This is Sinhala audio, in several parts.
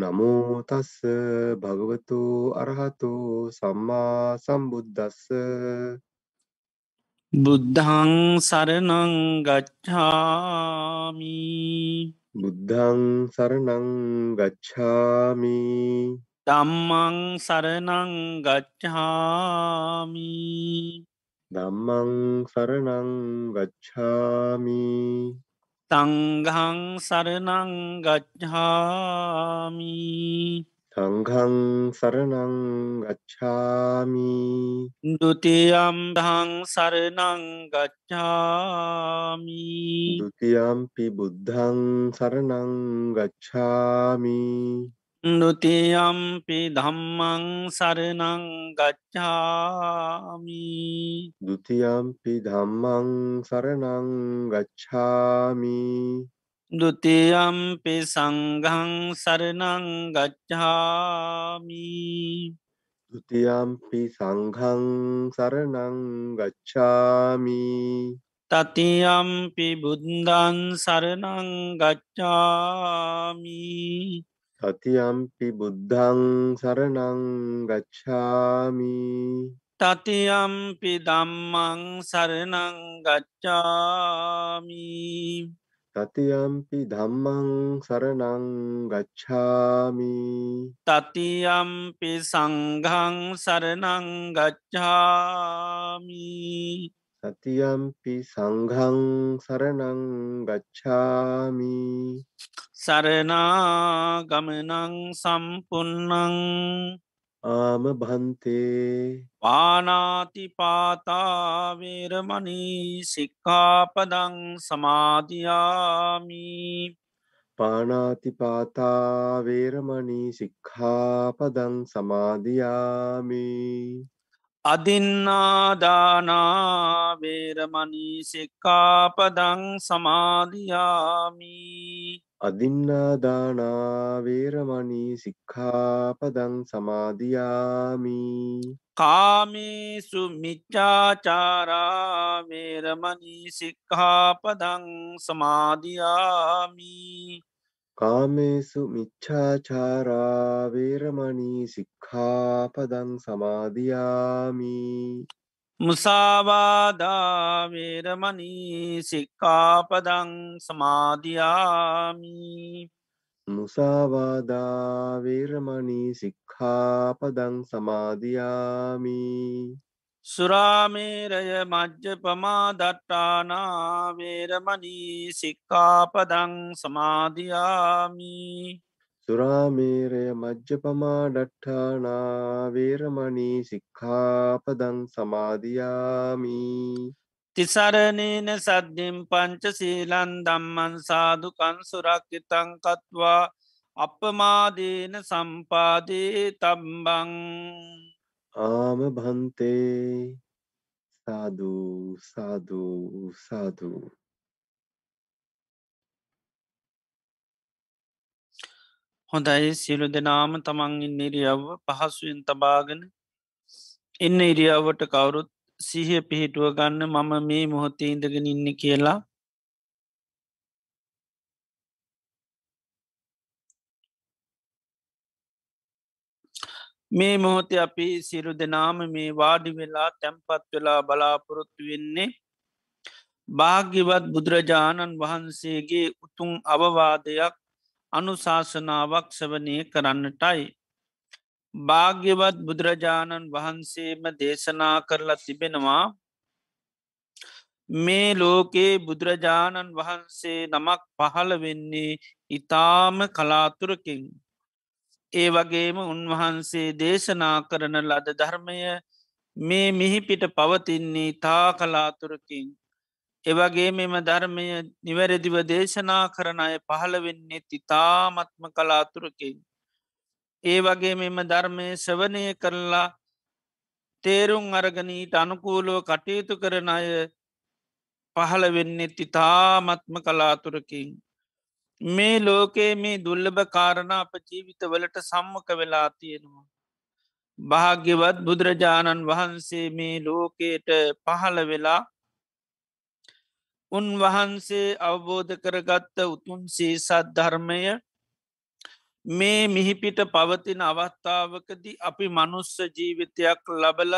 නමෝතස්ස භගවතු අරහතු සම්මා සම්බුද්ධස්ස බුද්ධං සරනං ගච්ඡාමි. බුද්ධං සරණං ගච්ඡාමි. දම්මං සරනං ගච්ඡාමි. ධම්මං සරණං ගච්ඡාමි තංහං සරනං ගච්ඡාමි। සංඝං සරණං ගච්ඡාමි। දුතියම් දහං සරනං ගච්ඡාමි। ဒ ුතියම්පි බුද්ධං සරණං ගච්ඡාමි දුතියම්පි ධම්මං සරනං ගච්ඡාමි. ဒ ුතියම්පි ධම්මං සරණං ගච්ඡාමි. දුතියම්පි සංගං සරනං ගච්ඡාමි. ဒ ුතියම්පි සංඝං සරණං ගච්ඡාමි. තතියම්පි බුද්ධන් සරනං ගච්ඡාමි තතියම්පි බුද්ධං සරණං ගච්ඡාමි. තතියම්පි දම්මං සරනං ගච්ඡාමි. තතියම්පි ධම්මං සරණං ගච්ඡාමි. තතියම්පි සංඝං සරනං ගච්ඡාමි තතියම්පි සංඝං සරණං ගච්ඡාමි සරනාගමනං සම්පන්නං ආම භන්තේ පානාතිපාතාවේරමනී සික්කාපදං සමාධයාමි පානාතිපාතා වේරමණී සික්ඛාපදං සමාදියාමි අදින්නාදානාවේරමනී සික්කාපදං සමාධයාමි අදින්නාදානා වේරමණී සික්ඛාපදං සමාදියාමි. කාමේසු මිච්චාචාරාවේරමනී සික්හාපදං සමාධයාමි කාමේසු මිච්ඡාචාරා වේරමණී සික්ඛාපදං සමාදියාමි. මුසාවාදාවේරමනී සික්කාපදං සමාධයාමි මුසාවාදා වේරමණී සික්ඛාපදං සමාදියාමි සුරාමේරය මජ්්‍ය පමාදට්ටානාවේරමනී සික්කාපදං සමාධයාමි සුරාමේරය මජ්ජපමා ඩට්ඨානා වේරමණී සික්ඛාපදං සමාදියාමි. තිසරණේන සද්ධිම් පංච සීලන් දම්මන් සාධකන් සුරක්්‍යතංකත්වා අපමාදීන සම්පාදී තම්බං ආම භන්තේ සාදු සාදු සාදු හොඳයි සියලු දෙනාම තමන් ඉන්න ඉරියව්ව පහසුවෙන් තබාගෙන ඉන්න ඉරියව්වට කවුරුත් සිහ පිහිටුව ගන්න මම මේ මොහොත්තේ ඉඳගෙන ඉන්න කියලා මේ මොහොත අපි සිරු දෙනාම මේ වාඩි වෙලා තැම්පත් වෙලා බලාපොරොත්තු වෙන්නේ භාග්‍යවත් බුදුරජාණන් වහන්සේගේ උතුම් අවවාදයක් අනුශාසනාවක් සවනය කරන්නටයි. භාග්‍යවත් බුදුරජාණන් වහන්සේම දේශනා කරලා තිබෙනවා මේ ලෝකයේ බුදුරජාණන් වහන්සේ නමක් පහළ වෙන්නේ ඉතාම කලාතුරකින්. ඒ වගේම උන්වහන්සේ දේශනා කරන ලද ධර්මය මේ මිහිපිට පවතින්නේ තා කලාතුරකින්. එවගේ මෙම ධර්මය නිවැරදිව දේශනා කරන අය පහළ වෙන්නේ තිතාමත්ම කලාතුරකින්. ඒ වගේ මෙම ධර්මය සවනය කරලා තේරුම් අරගනීට අනුකූලෝ කටයුතු කරන අය පහළ වෙන්නේ තිතාමත්ම කලාතුරකින්. මේ ලෝකයේ මේ දුල්ලභ කාරණ අප ජීවිතවලට සම්මක වෙලා තියෙනවා. භාග්‍යවත් බුදුරජාණන් වහන්සේ මේ ලෝකයට පහළ වෙලා උන්වහන්සේ අවබෝධ කරගත්ත උතුන්සේ සත් ධර්මය මේ මිහිපිට පවතින අවස්ථාවකදී අපි මනුස්ස ජීවිතයක් ලබල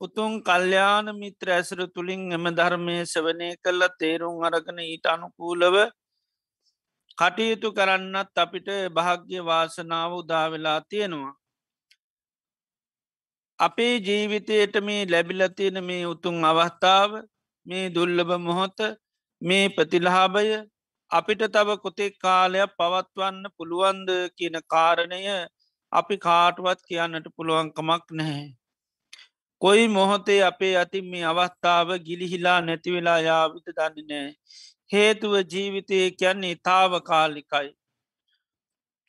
උතුන් කල්්‍යාන මිත්‍ර ඇසර තුළින් එම ධර්මය සවනය කල්ල තේරුම් අරගන ඊට අනුකූලව කටයුතු කරන්නත් අපිට භාග්‍ය වාසනාව උදාවෙලා තියෙනවා. අපේ ජීවිතයට මේ ලැබිලතියෙන මේ උතුන් අවස්ථාව මේ දුල්ලබ මොහොත මේ ප්‍රතිලහාබය අපිට තව කොතෙක් කාලයක් පවත්වන්න පුළුවන්ද කියන කාරණය අපි කාටුවත් කියන්නට පුළුවන්කමක් නැහැ. කොයි මොහොතේ අපේ අතින් මේ අවස්ථාව ගිලිහිලා නැතිවෙලා යාවිත දන්නේ නෑ. හේතුව ජීවිතය කියන්නේ තාව කාලිකයි.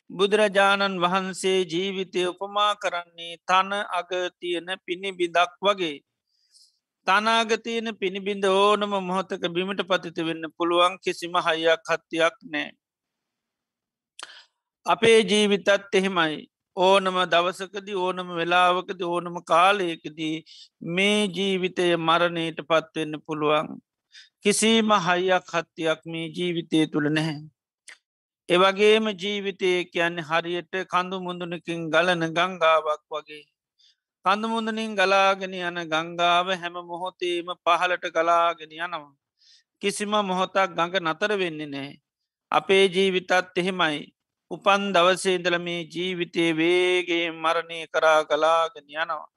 බුදුරජාණන් වහන්සේ ජීවිතය උපමා කරන්නේ තන අග තියෙන පිණිබිදක් වගේ. තනාගතියන පිණිබිඳ ඕනම මොහොතක බිමිට පතිත වෙන්න පුළුවන් කිසිම හයියක් හත්තියක් නෑ. අපේ ජීවිතත් එහෙමයි ඕනම දවසකද ඕනම වෙලාවකද ඕනම කාලයකදී මේ ජීවිතය මරණයට පත්වෙන්න පුළුවන්. කිසිම හයියක් හත්තියක් මේ ජීවිතය තුළ නැහැ. එවගේම ජීවිතය කියන්නේ හරියට කඳු මුදුනකින් ගලන ගංගාවක් වගේ. කඳමුදනින් ගලාගෙන යන ගංගාව හැම මොහොතේම පහලට ගලාගෙන යනවා. කිසිම මොහොතක් ගඟ නතර වෙන්නේ නෑ. අපේ ජීවිතත් එහෙමයි. උපන් දවසේදල මේ ජීවිතය වේගේ මරණය කරා ගලාගෙන යනවා.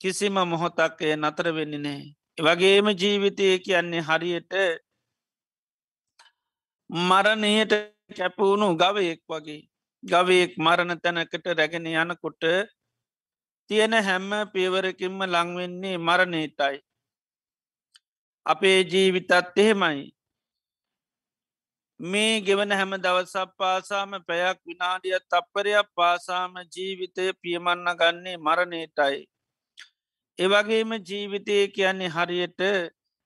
කිසිම මොහොතක් එය නතර වෙන්නේ නෑ. වගේම ජීවිතය කියන්නේ හරියට මරණයට කැපවුණු ගවයෙක් වගේ ගවයෙක් මරණ තැනකට රැගෙන යනකොට තියෙන හැම්ම පියවරකින්ම ලංවෙන්නේ මරණයටයි. අපේ ජීවිතත් එහෙමයි. මේ ගෙවන හැම දවසක් පාසාම පැයක් විනාඩියත් තප්පරයක් පාසාම ජීවිතය පියමන්න ගන්නේ මරණයටයි. එවගේම ජීවිතය කියන්නේ හරියට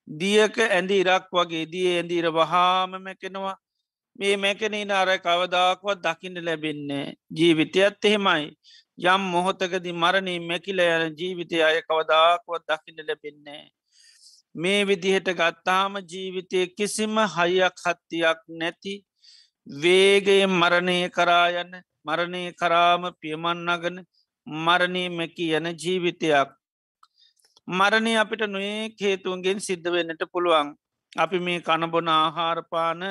දියක ඇඳි ඉරක් වගේ දිය ඇඳීර වහාම මැකෙනවා මේ මැකනීන අර කවදාක්වත් දකින්න ලැබෙන්නේ ජීවිතයත් එහෙමයි යම් මොහොතකදි මරණී මැකිල යන ජීවිතය අය කවදාක්වත් දකින්න ලැබෙන්නේ. මේ විදිහට ගත්තාම ජීවිතය කිසිම හයියක් හත්තියක් නැති වේගේ මරණය කරා යන්න මරණය කරාම පියමන්නගන මරණී මැකි යන ජීවිතයක්. මරණය අපිට නොේ හේතුන්ගෙන් සිද්ධ වෙන්නට පුළුවන්. අපි මේ කණබොන ආහාරපාන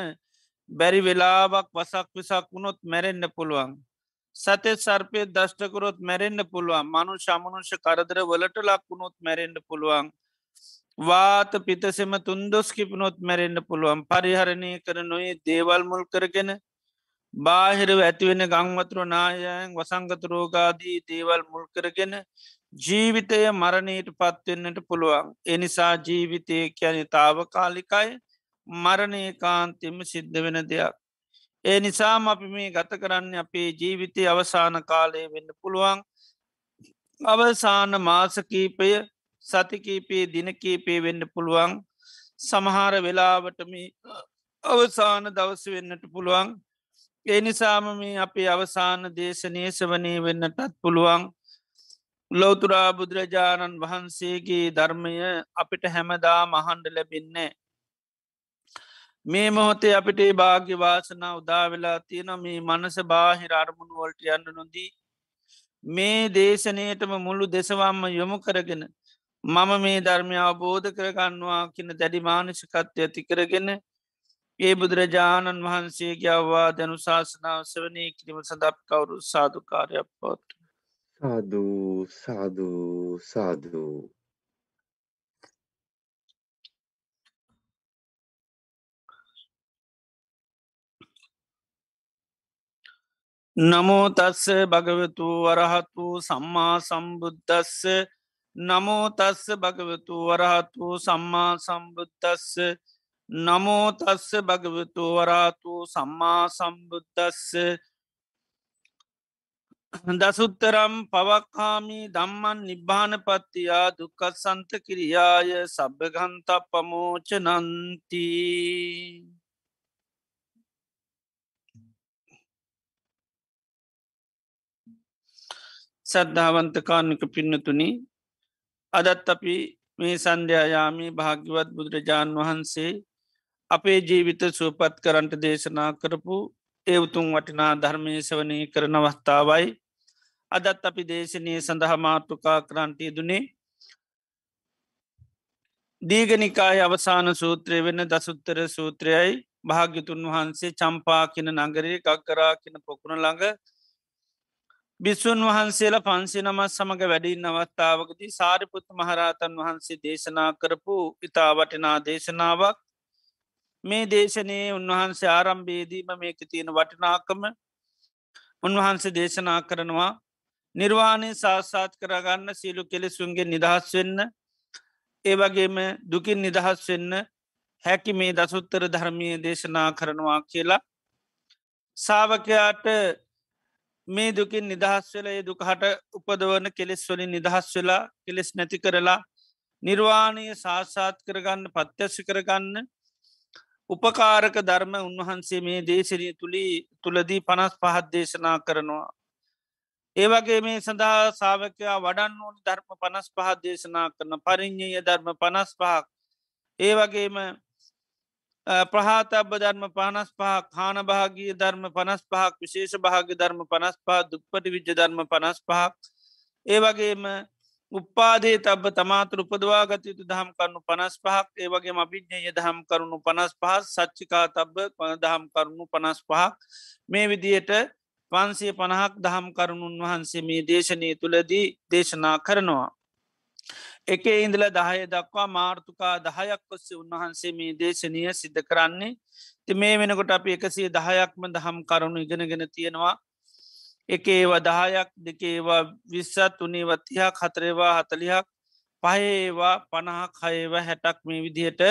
බැරි වෙලාවක් වසක් විසක් වුණොත් මැරෙන්න්න පුළුවන්. සතෙත් සර්පය දෂ්ටකරොත් මැරෙන්න්න පුළුවන් මනු ශමනුෂ කරදර වලට ලක්වුණොත් මැරෙන්ඩ පුළුවන් වාත පිතසෙම තුන්දොස් කිපනොත් මැරෙන්න්න පුළුවන් පරිහරණය කර නොයේ දේවල් මුල් කරගෙන බාහිරව ඇතිවෙන ගංවතුර නායයන් වසංගත රෝගාදී දේවල් මුල් කරගෙන ජීවිතය මරණයට පත්වෙන්නට පුළුවන්. එනිසා ජීවිතය කියන තාවකාලිකයි මරණය කාන්තිම සිද්ධ වෙන දෙයක්. ඒ නිසාම අපි මේ ගත කරන්න අපේ ජීවිතය අවසාන කාලය වෙන්න පුළුවන්. අවසාන මාසකීපය සතිකීපේ දිනකීපේ වෙන්න පුළුවන්. සමහර වෙලාවටම අවසාන දවස වෙන්නට පුළුවන්. ඒ නිසාම මේ අපේ අවසාන දේශනය සවනය වෙන්නටත් පුළුවන්. ලෝතුරා බුදුරජාණන් වහන්සේගේ ධර්මය අපිට හැමදා මහන්ඩ ලැබෙන්නේ මේ මොහොතේ අපිට භාග්‍ය වාසනා උදා වෙලා තියෙන මේ මනස බාහිර අරමුණු වලට යන්න නොදී මේ දේශනයටම මුළු දෙසවම්ම යොමු කරගෙන මම මේ ධර්මය අවබෝධ කරගන්නවා කියන දැඩි මානසිකත්වය ඇති කරගෙන ඒ බුදුරජාණන් වහන්සේගේ අවවා දැනු ශාසනාව සවනය කිරීම සඳප් කවුරු සාධකාරයක් පොත්. සාධූ සාධූ සාධූ නමෝ තස්ස භගවතු වරහතු සම්මා සම්බුද්ධස්ස නමෝ තස්ස භගවතු වරහතු සම්මා සම්බුද්ධස්ස නමෝ තස්ස භගවතු වරාතු සම්මා සම්බුද්ධස්ස දසුත්තරම් පවක්කාමි දම්මන් නිබ්භානපත්තියා දුකත් සන්ත කිරියාය සබභගන්ත පමෝච නන්තිී සද්ධාවන්තකාන්නක පින්නතුනි අදත් අපි මේ සන්ධ්‍යයාමී භාග්‍යවත් බුදුරජාණන් වහන්සේ අපේ ජීවිත සුවපත් කරන්ට දේශනා කරපු ඒ උතුන් වටිනා ධර්මය සවනය කරන අවස්ථාවයි අදත් අපි දේශනය සඳහා මාතෘකා කරන්ටය දුනේ දීගනිකාය අවසාන සූත්‍රය වෙන දසුත්තර සූත්‍රයයි. භාග්‍යතුන් වහන්සේ චම්පා කියන නගරේ ගක්කරා කියන පොකුණ ළඟ බිස්සුන් වහන්සේලා පන්සේ නමත් සමඟ වැඩින් අවස්ථාවකදී සාරිපුත් මහරහතන් වහන්සේ දේශනා කරපු ඉතා වටිනා දේශනාවක්. මේ දේශනයේ උන්වහන්සේ ආරම්භේදීම මේක තියෙන වටිනාකම උන්වහන්සේ දේශනා කරනවා නිර්වාණය සාස්සාත් කරගන්න සියලු කෙලෙසුන්ගේ නිදහස් වෙන්න ඒ වගේම දුකින් නිදහස් වෙන්න හැකි මේ දසුත්තර ධර්මය දේශනා කරනවා කියලා සාාවකයාට මේ දුකින් නිදහස් වෙලා ඒ දුකහට උපදවන කෙලෙස් වලින් නිදහස් වෙලා කෙලෙස් නැති කරලා නිර්වාණය සාස්සාත් කරගන්න පත්්‍යශ කරගන්න උපකාරක ධර්ම උන්වහන්සේ මේ දේශනය තුළි තුළදී පනස් පහත් දේශනා කරනවා. ඒවගේ මේ සඳහා සාාවකයා වඩන් ඕන ධර්ම පනස් පහත් දේශනා කරන පරිින්්ඥය ධර්ම පනස් පහක් ඒ වගේම ප්‍රහාතබ ධර්ම පනස් පහක් හාන භාගී ධර්ම පනස් පහක් විශේෂ භාග ධර්ම පනස් පහ දුප්පටි විජ්ජ ධර්ම පනස් පහක් ඒ වගේම උපාදේ තබ තමාතුර උපදවා ගත යුතු දහම් කරුණු පනස් පහක් ඒවගේ අභිඥය දහම් කරුණු පනස් පහස් සච්චිකා තබ දහම් කරුණු පනස් පහක් මේ විදියට පන්සිය පණහක් දහම් කරුණුන් වහන්සේ මේ දේශනය තුළදී දේශනා කරනවා. එක ඉන්දල දහය දක්වා මාර්ථකා දහයක් ඔස්සේ උන්වහන්සේ මේ දේශනය සිද්ධ කරන්නේ ති මේ වෙනකොට අප එකසිේ දහයක්ම දහම් කරුණු ඉගෙනගෙන තියෙනවා එක ඒවා දහයක් දෙකේවා විස්සත් උනේවත්තිහක් හතරේවා හතලිහක් පහඒවා පණහක් හයව හැටක් මේ විදිහට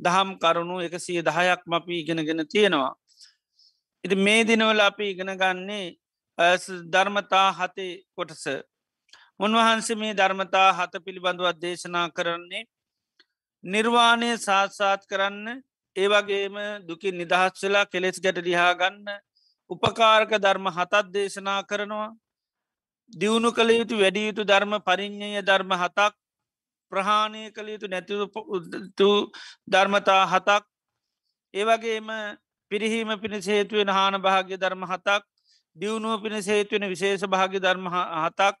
දහම් කරුණු එකසිය දහයක් මපි ඉගෙනගෙන තියෙනවා. ඉති මේ දිනවල අපි ඉගෙන ගන්නේ ධර්මතා හතේ කොටස. උන්වහන්සේ මේ ධර්මතා හත පිළිබඳුවත් දේශනා කරන්නේ නිර්වාණය සාත්සාත් කරන්න ඒවගේම දුකින් නිදහස් වෙලා කෙලෙස් ගැට ලිහාගන්න උපකාරක ධර්ම හතත් දේශනා කරනවා දියුණු කළ යුතු වැඩි යුතු ධර්ම පරිින්්ඥය ධර්ම හතක් ප්‍රහාණය කළ යුතු නැතිතු ධර්මතා හතක් ඒවගේම පිරිහීම පිණිස හේතුවෙන හාන භාග්‍ය ධර්ම හතක් දියුණුව පිණිස හේතුවෙන විශේෂ භාග්‍ය ධර්ම හතක්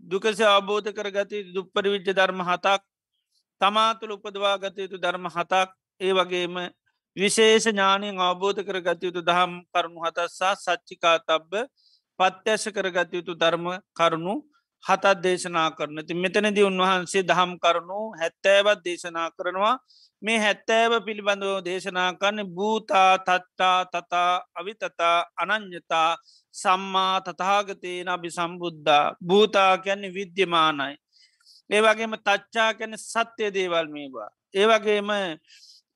දුකස අවබෝධ කරගත දුප්පරි විච්ච ධර්ම හතක් තමාතුළ උපදවා ගත යුතු ධර්ම හතක් ඒ වගේම විශේෂ ඥානයෙන් අවබෝධ කරගත යුතු දහම් කරුණු හතස්සා සච්චිකා තබ්බ පත්‍යශ කරගත යුතු ධර්ම කරුණු හතත් දේශනා කරන. ති මෙතනද උන්වහන්සේ දහම් කරුණු හැත්තෑවත් දේශනා කරනවා. මේ හැත්තෑව පිළිබඳව දේශනා කරන භූතා තත්තා තතා අවිතතා අනං්‍යතා සම්මා තතාගතයන අභි සම්බුද්ධා භූතා කැන්නේ විද්‍යමානයි ඒවගේම තච්චා කැන සත්‍යය දේවල් මේවා. ඒවගේම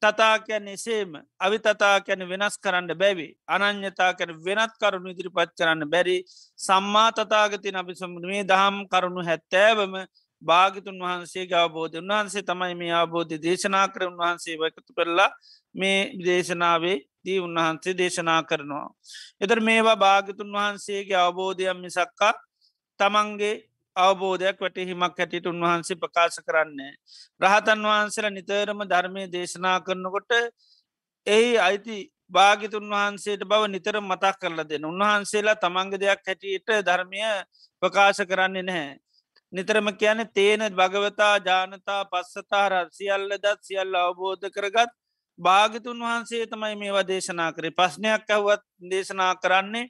තතා කැන එසේම අවිතතා කැන වෙනස් කරන්න බැවි අනං්‍යතා කැන වෙනත් කරුණු ඉදිරිපත් කරන්න බැරි සම්මා තතාගතින අපි සමුදුමේ දහම් කරුණු හැත්තෑවම භාගිතුන් වහන්සේ අවබෝධ උන්වහන්සේ තමයි මේ අවබෝධ දේශනා කර උන්වහන්සේ වකතු කරලා මේ දේශනාවේ දී උන්වහන්සේ දේශනා කරනවා. එතර මේවා භාගිතුන් වහන්සේගේ අවබෝධයක් මිසක්කා තමන්ගේ අවබෝධයක් වැටහිමක් හැටියට උන්වහන්සේ ප්‍රකාශ කරන්නේ. රහතන් වහන්සේලා නිතරම ධර්මය දේශනා කරනකොට එහි අයිති භාගිතුන් වහන්සේට බව නිතර මතක් කරලා දෙන්න උන්වහන්සේලා තමන්ග දෙයක් හැටියට ධර්මය ප්‍රකාශ කරන්නේ නැහැ. නිතරම කියන තේන භගවතා ජානතා පස්සතාර සියල්ල දත් සියල්ල අවබෝධ කරගත් භාගිතුන් වහන්සේ තමයි මේවා දේශනා කරේ. ප්‍රශ්නයක් ඇවත් දේශනා කරන්නේ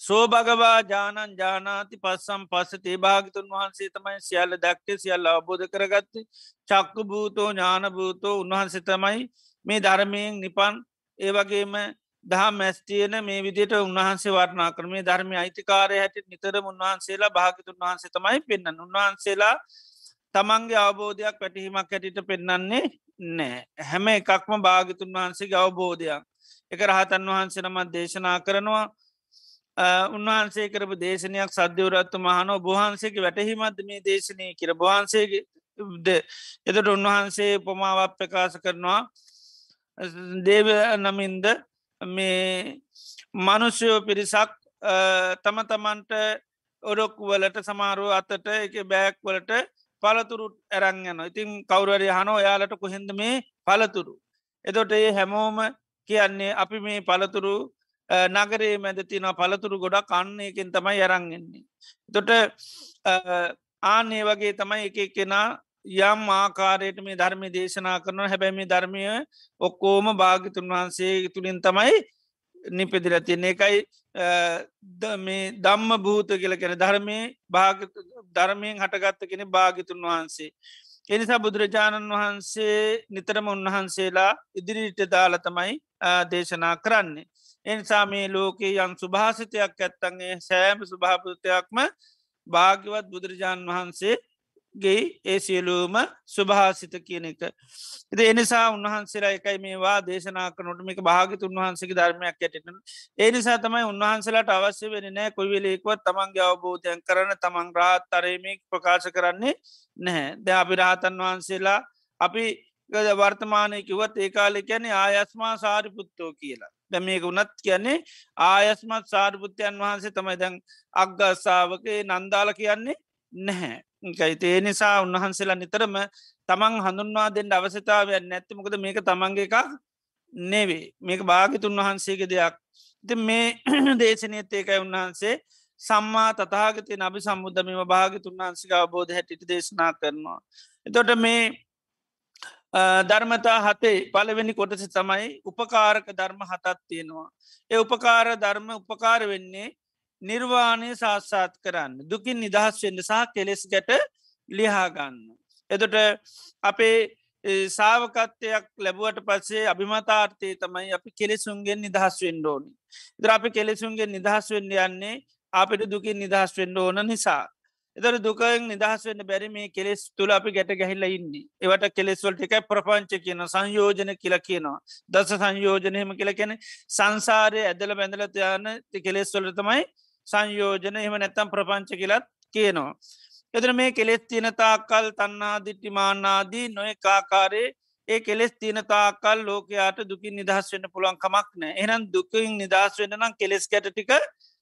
සෝ භගවා ජානන් ජානාති පස්සම් පස්සතේ. භාගිතුන් වහන්සේ තමයි සියල්ල දැක්ටේ සියල්ල අවබෝධ කරගත්තේ. චක්කු භූතෝ ඥානභූතෝ උන්වහන්සේ තමයි මේ ධර්මයෙන් නිපන්. ඒවගේම දහ මැස්තියන මේ විදියට උන්වහන්සේ වර්ණා කරමේ ධර්මය අයිතිකාරය හැට නිතර උන්වහන්සේලා භාගිතුන් වහන්සේ තමයි පෙන්න්න උන්වහන්සේලා තමන්ගේ අවබෝධයක් වැටහිමක් ඇටිට පෙන්න්නන්නේ නෑ හැම එකක්ම භාගිතුන් වහන්සේ අවබෝධයක්. එක රහතන් වහන්සේ නමත් දේශනා කරනවා. උන්වහන්සේ කරපු දේශනයක් සද්‍යවරත්තු මහනෝ බහන්සේගේ වැටහිමත් මේ දේශනය කියර බහන්සේගේ එතට උන්වහන්සේ පොමාවක් ප්‍රකාශ කරනවා. දේව නමින්ද මේ මනුෂ්‍යයෝ පිරිසක් තම තමන්ට ඔඩොක් වලට සමාරුව අතට එක බෑක් වලට පලතුරු ඇරංගන ඉතින් කවුරරය හනෝ යාලට කොහෙන්ද මේ පලතුරු එතොට ඒ හැමෝම කියන්නේ අපි මේ පලතුරු නගරේ මැද තින පළතුරු ගොඩක් කන්නයකින් තමයි යරංගෙන්නේ. තොට ආනේ වගේ තමයි එක කෙනා යම් ආකාරයට මේ ධර්මය දේශනා කරන හැබැමි ධර්මය ඔක්කෝම භාගිතුන් වහන්සේ තුළින් තමයි නිපෙදිල තියන්නේ එකයි මේ දම්ම භූත කියල කෙන ධර්මය භාග ධර්මයෙන් හටගත්ත කෙනෙ භාගිතුන් වහන්සේ. එනිසා බුදුරජාණන් වහන්සේ නිතරම උන්වහන්සේලා ඉදිරිට දාල තමයි දේශනා කරන්නේ. එනිසා මේ ලෝකයේ යම් සුභාසිතයක් ඇත්තන්ගේ සෑම සුභාපෘතයක්ම භාග්‍යවත් බුදුරජාණන් වහන්සේ ගේ ඒ සියලූම සුභාසිත කියන එක. එද එනිසා උන්වහන්සේලා එකයි මේවා දේශනාක නොටමික භාගත උන්වහන්සේගේ ධර්මයක් ඇටන. ඒ නිසා තමයි උන්වහන්සේලාට අවශ්‍ය වෙන නෑ කොයිවෙලෙක්වත් තමන්ගේ අවබෝධයන් කරන තමන් රාත් තරයමක් ප්‍රකාශ කරන්නේ නැහැ ද අපි රහතන් වහන්සේලා අපි වර්තමානය කිවත් ඒකාලෙ කියන්නේ ආයස්මා සාරිපුත්තෝ කියලා. දැ මේක වනත් කියන්නේ ආයස්මත් සාර්පුත්‍යයන් වහන්සේ තමයි දැන් අග්ගස්සාාවක නන්දාල කියන්නේ නැහැ. කයිතේ නිසා උන්වහන්සේලා නිතරම තමන් හඳුන්වා දෙන්න අවසතාවයක් නැත්ති මොකද මේක තමන්ගේ එකක් නෙවේ මේක භාගිතුන් වහන්සේගේ දෙයක් ති මේ දේශනයත් ඒකයි උන්වහන්සේ සම්මා තතාගතය නබි සම්බුද්ධ මෙම භාගිතුන් වහන්සික අවබෝධ හැටිට දේශනා කරනවා. එතොට මේ ධර්මතා හතේ පලවෙනි කොටස තමයි උපකාරක ධර්ම හතත් තියෙනවා. ඒ උපකාර ධර්ම උපකාර වෙන්නේ නිර්වාණය සාස්සාත් කරන්න දුකින් නිදහස් වෙන්න සහ කෙලෙස් ගැට ලිහාගන්න. එතොට අපේ සාාවකත්වයක් ලැබුවට පස්සේ අභිමතාර්ථය තමයි අපි කෙලෙසුන්ගෙන් නිදහස් වෙන්ඩෝනි. ද අපි කෙලෙසුන්ගේ නිදහස් වෙන්න යන්නේ අපිට දුකින් නිදහස් වෙන්න ඕන නිසා. එතර දුකෙන් නිදහස් වෙන්න බැරි මේ කෙලෙස් තුළ අපි ගැට ගැහිල්ල ඉන්නේ ඒවට කෙලෙස්වල්ට එකයි ප්‍රපංච කියන සංයෝජන කියල කියනවා දස සංයෝජනයම කියල කියන සංසාරය ඇදල බැඳලත යන කෙලෙස්වලට තමයි සංයෝජන එහම නැත්තම් ප්‍රපංච කියලත් කියනවා. එදර මේ කෙලෙස් තියනතාකල් තන්නා දිට්ටිමාන්නාදී නොය කාකාරේ ඒ කෙලෙස් තියනතාකල් ලෝකයාට දුකින් නිදහස් වෙන්න පුළුවන් කමක් නෑ එනම් දුකින් නිදහස් වෙන්න නම් කෙලෙස් කැටටික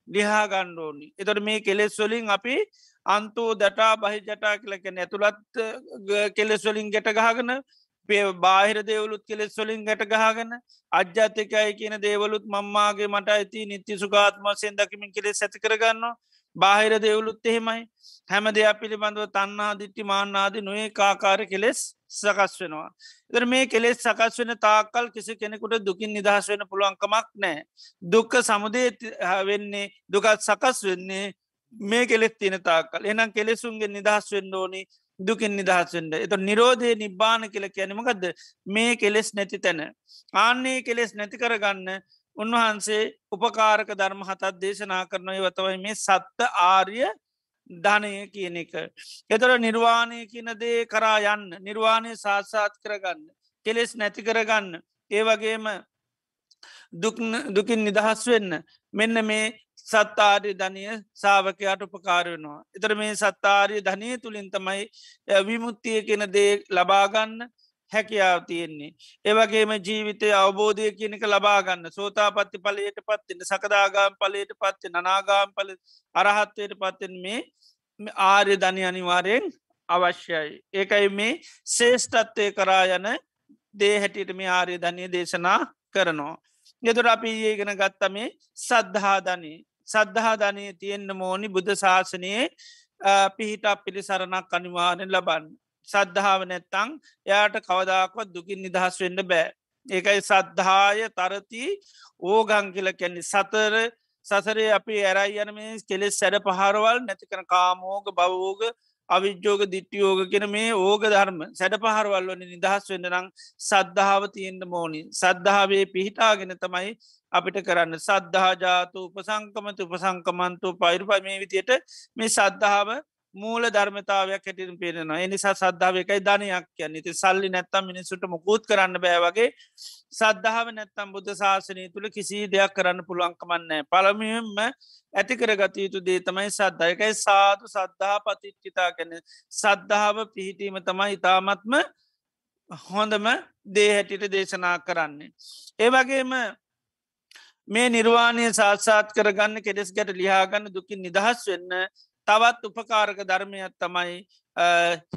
ලිහා ගණ්ඩෝනි. එතොට මේ කෙලෙස් වලින් අපි අන්තෝ දටා බහි ජටා කලකැන ඇතුළත් කෙලෙස්වලින් ගැට ගහගන බාහිර දේවලුත් කෙලෙස් වලින් ගැට ගහගන්න අජ්‍යාතිකයි කියන දේවලුත් මම්මාගේ මට ඇති නිත්‍ය සුගාත්මසයෙන් දකිමින් කෙලෙස් ඇති කරගන්න බාහිර දේවලුත් එහෙමයි හැම දෙයක් පිළිබඳව තන්නා දිට්ටි මාන්නාදී නොේ කාකාර කෙලෙස් සකස් වෙනවා. එදර මේ කෙලෙස් සකස් වෙන තාකල් කිසි කෙනෙකුට දුකින් නිදහස් වෙන පුළුවන්කමක් නෑ. දුක්ක සමුදේ වෙන්නේ දුකත් සකස් වෙන්නේ මේ කෙලෙත් තියෙන තාකල් එනම් කෙලෙසුන්ගේ නිදහස් වෙන්න ඕනි දුකින් නිදහස්වෙන්ට එත නිරෝධය නිබ්බාන කියල කියැනීමකක්ද මේ කෙලෙස් නැති තැන. ආන්නේ කෙලෙස් නැති කරගන්න උන්වහන්සේ උපකාරක ධර්ම හතත් දේශනා කරනය වතවයි මේ සත්ත ආර්ය ධනය කියන එක. එතර නිර්වාණය කියන දේ කරා යන්න නිර්වාණය සාත්සාත් කරගන්න. කෙලෙස් නැති කරගන්න. ඒ වගේම දුකින් නිදහස් වෙන්න මෙන්න මේ සත්තාරය ධනය සාාවකයාට උපකාරයනවා. එතර මේ සත්තාරය ධනය තුළින් තමයි විමුත්තිය කෙන දේ ලබාගන්න හැකියාව තියෙන්නේ. ඒවගේම ජීවිතය අවබෝධය කියනක ලබාගන්න සෝතා පත්ති පලයට පත්තින්න සකදාගාම් පලයට පත්ති නනාගාම් පල අරහත්වයට පත්තෙන් මේ ආර්ය ධනය අනිවාරයෙන් අවශ්‍යයි. ඒකයි මේ ශේෂ්ඨත්වය කරා යන දේ හැටියට මේ ආර්ය ධනය දේශනා කරනවා. ගෙතුර අපි ඒගෙන ගත්තම සද්ධාධනී සද්ධහාධනය තියෙන්න්න මෝනි බුද්ධ ශාසනයේ පිහිටක් පිළිසරණක් අනිවාරෙන් ලබන්න. සද්ධාව නැත්තං එයාට කවදාක්වත් දුකින් නිදහස් වෙන්න බෑ. ඒකයි සද්ධාය තරති ඕගං කියල කැන්නේ සතර සසරේ අපි ඇරයි යන මේ කෙලෙස් සැඩ පහරවල් නැතිකන කාමෝග බවෝග අවිද්‍යෝග දිට්ටියෝග කෙන මේ ඕග ධර්ම සැඩ පහරවල්වන නිදහස් වෙන්න නං සද්ධාව තියෙන්ට මෝනි සද්ධාවේ පිහිටාගෙන තමයි අපිට කරන්න. සද්ධහාජාතු උපසංකමතු උපසංකමන්තු පයිරුප මේ විතියට මේ සද්ධාව මූල ධර්මතාවයක් හැටින් පේෙනවා. එනිසා සද්ධාව එකයි ධනයක් කියන්න. ති සල්ලි නැත්තම් මිනිසුට මුකූත් කරන්න බෑවගේ සද්ධාව නැත්තම් බුද්ධ ශාසනය තුළ කිසි දෙයක් කරන්න පුළුවන්කමන්නේ පළමියම්ම ඇති කරගත යුතු දේ තමයි සද්ධයකයි සාතු සද්ධහා පතිච්චිතා කැන සද්ධාව පිහිටීම තමයි ඉතාමත්ම හොඳම දේ හැටිට දේශනා කරන්නේ. ඒවගේම මේ නිර්වාණය සාත්සාත් කරගන්න කෙඩෙස් ගැට ලියාගන්න දුකින් නිදහස් වෙන්න තවත් උපකාරක ධර්මයක් තමයි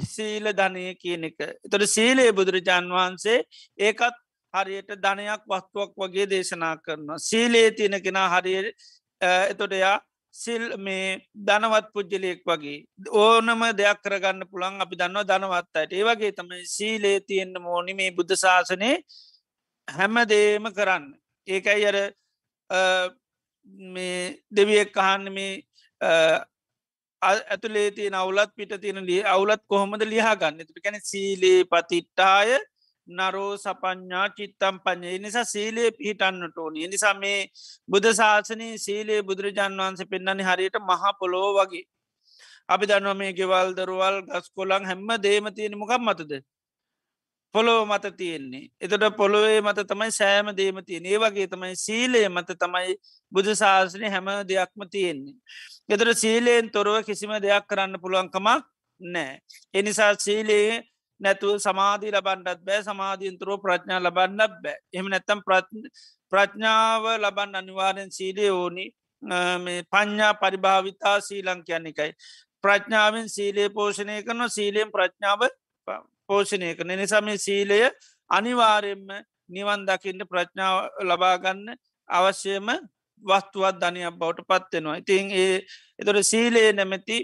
සීල ධනය කියන එක. තොට සීලයේ බුදුරජාන් වහන්සේ ඒකත් හරියට ධනයක් වස්තුවක් වගේ දේශනා කරනවා. සීලේ තියෙන කෙන හරිය එතොටයා සිල් මේ ධනවත් පුද්ජලයෙක් වගේ ඕනම දෙයක් කරගන්න පුළන් අපි දන්නවා ධනවත්තයට ඒ වගේ තමයි සීලේ තියෙන්න්න මෝනි මේ බුද්ධ ශාසනය හැම දේම කරන්න ඒකයි අර මේ දෙවියෙක් අහන්න මේ ඇතුලේ තියෙන අවුලත් පිට තියෙන ලිය අවුලත් කොහොමද ලියහා ගන්න තු කැන සීලේ පතිට්ටාය නරෝ සපඥා චිත්තම් පඥය නිසා සීලේ පිහිටන්නට ඕනි. නිසා මේ බුද ශාසනය සීලේ බුදුරජාන් වහන්සේ පෙන්න්නන්නේ හරියට මහා පොලෝ වගේ. අපි දන්නවා මේ ගෙවල් දරුවල් ගස් කොළන් හැම්ම දේම තියෙන මොකක් මතද? පොලෝ මත තියෙන්නේ. එතට පොළොවේ මත තමයි සෑම දේම තියෙන ඒ වගේ තමයි සීලේ මත තමයි බුදු ශාසනය හැම දෙයක්ම තියෙන්නේ. එතට සීලයෙන් තොරව කිසිම දෙයක් කරන්න පුළුවන්කමක් නෑ එනිසා සීලයේ නැතුව සමාධී ලබන්නත් බෑ. සමාධීන්තුරෝ ප්‍රඥා ලබන්නත් බෑ. එහම නැත්තම් ප්‍රඥාව ලබන්න අනිවාරෙන් සීලය ඕනි. පඥ්ඥා පරිභාවිතා සීලං කියන්න එකයි. ප්‍රඥාවෙන් සීලේ පෝෂණය කරන සීලයෙන් ප්‍රඥාව පෝෂණය කරන. නිසාම සීලය අනිවාරයෙන්ම නිවන් දකින්න ප්‍රඥාව ලබාගන්න අවශ්‍යම වස්තුවත් ධනයක් බවට පත්වෙනවා ඉතින් ඒ එතොට සීලයේ නැමැති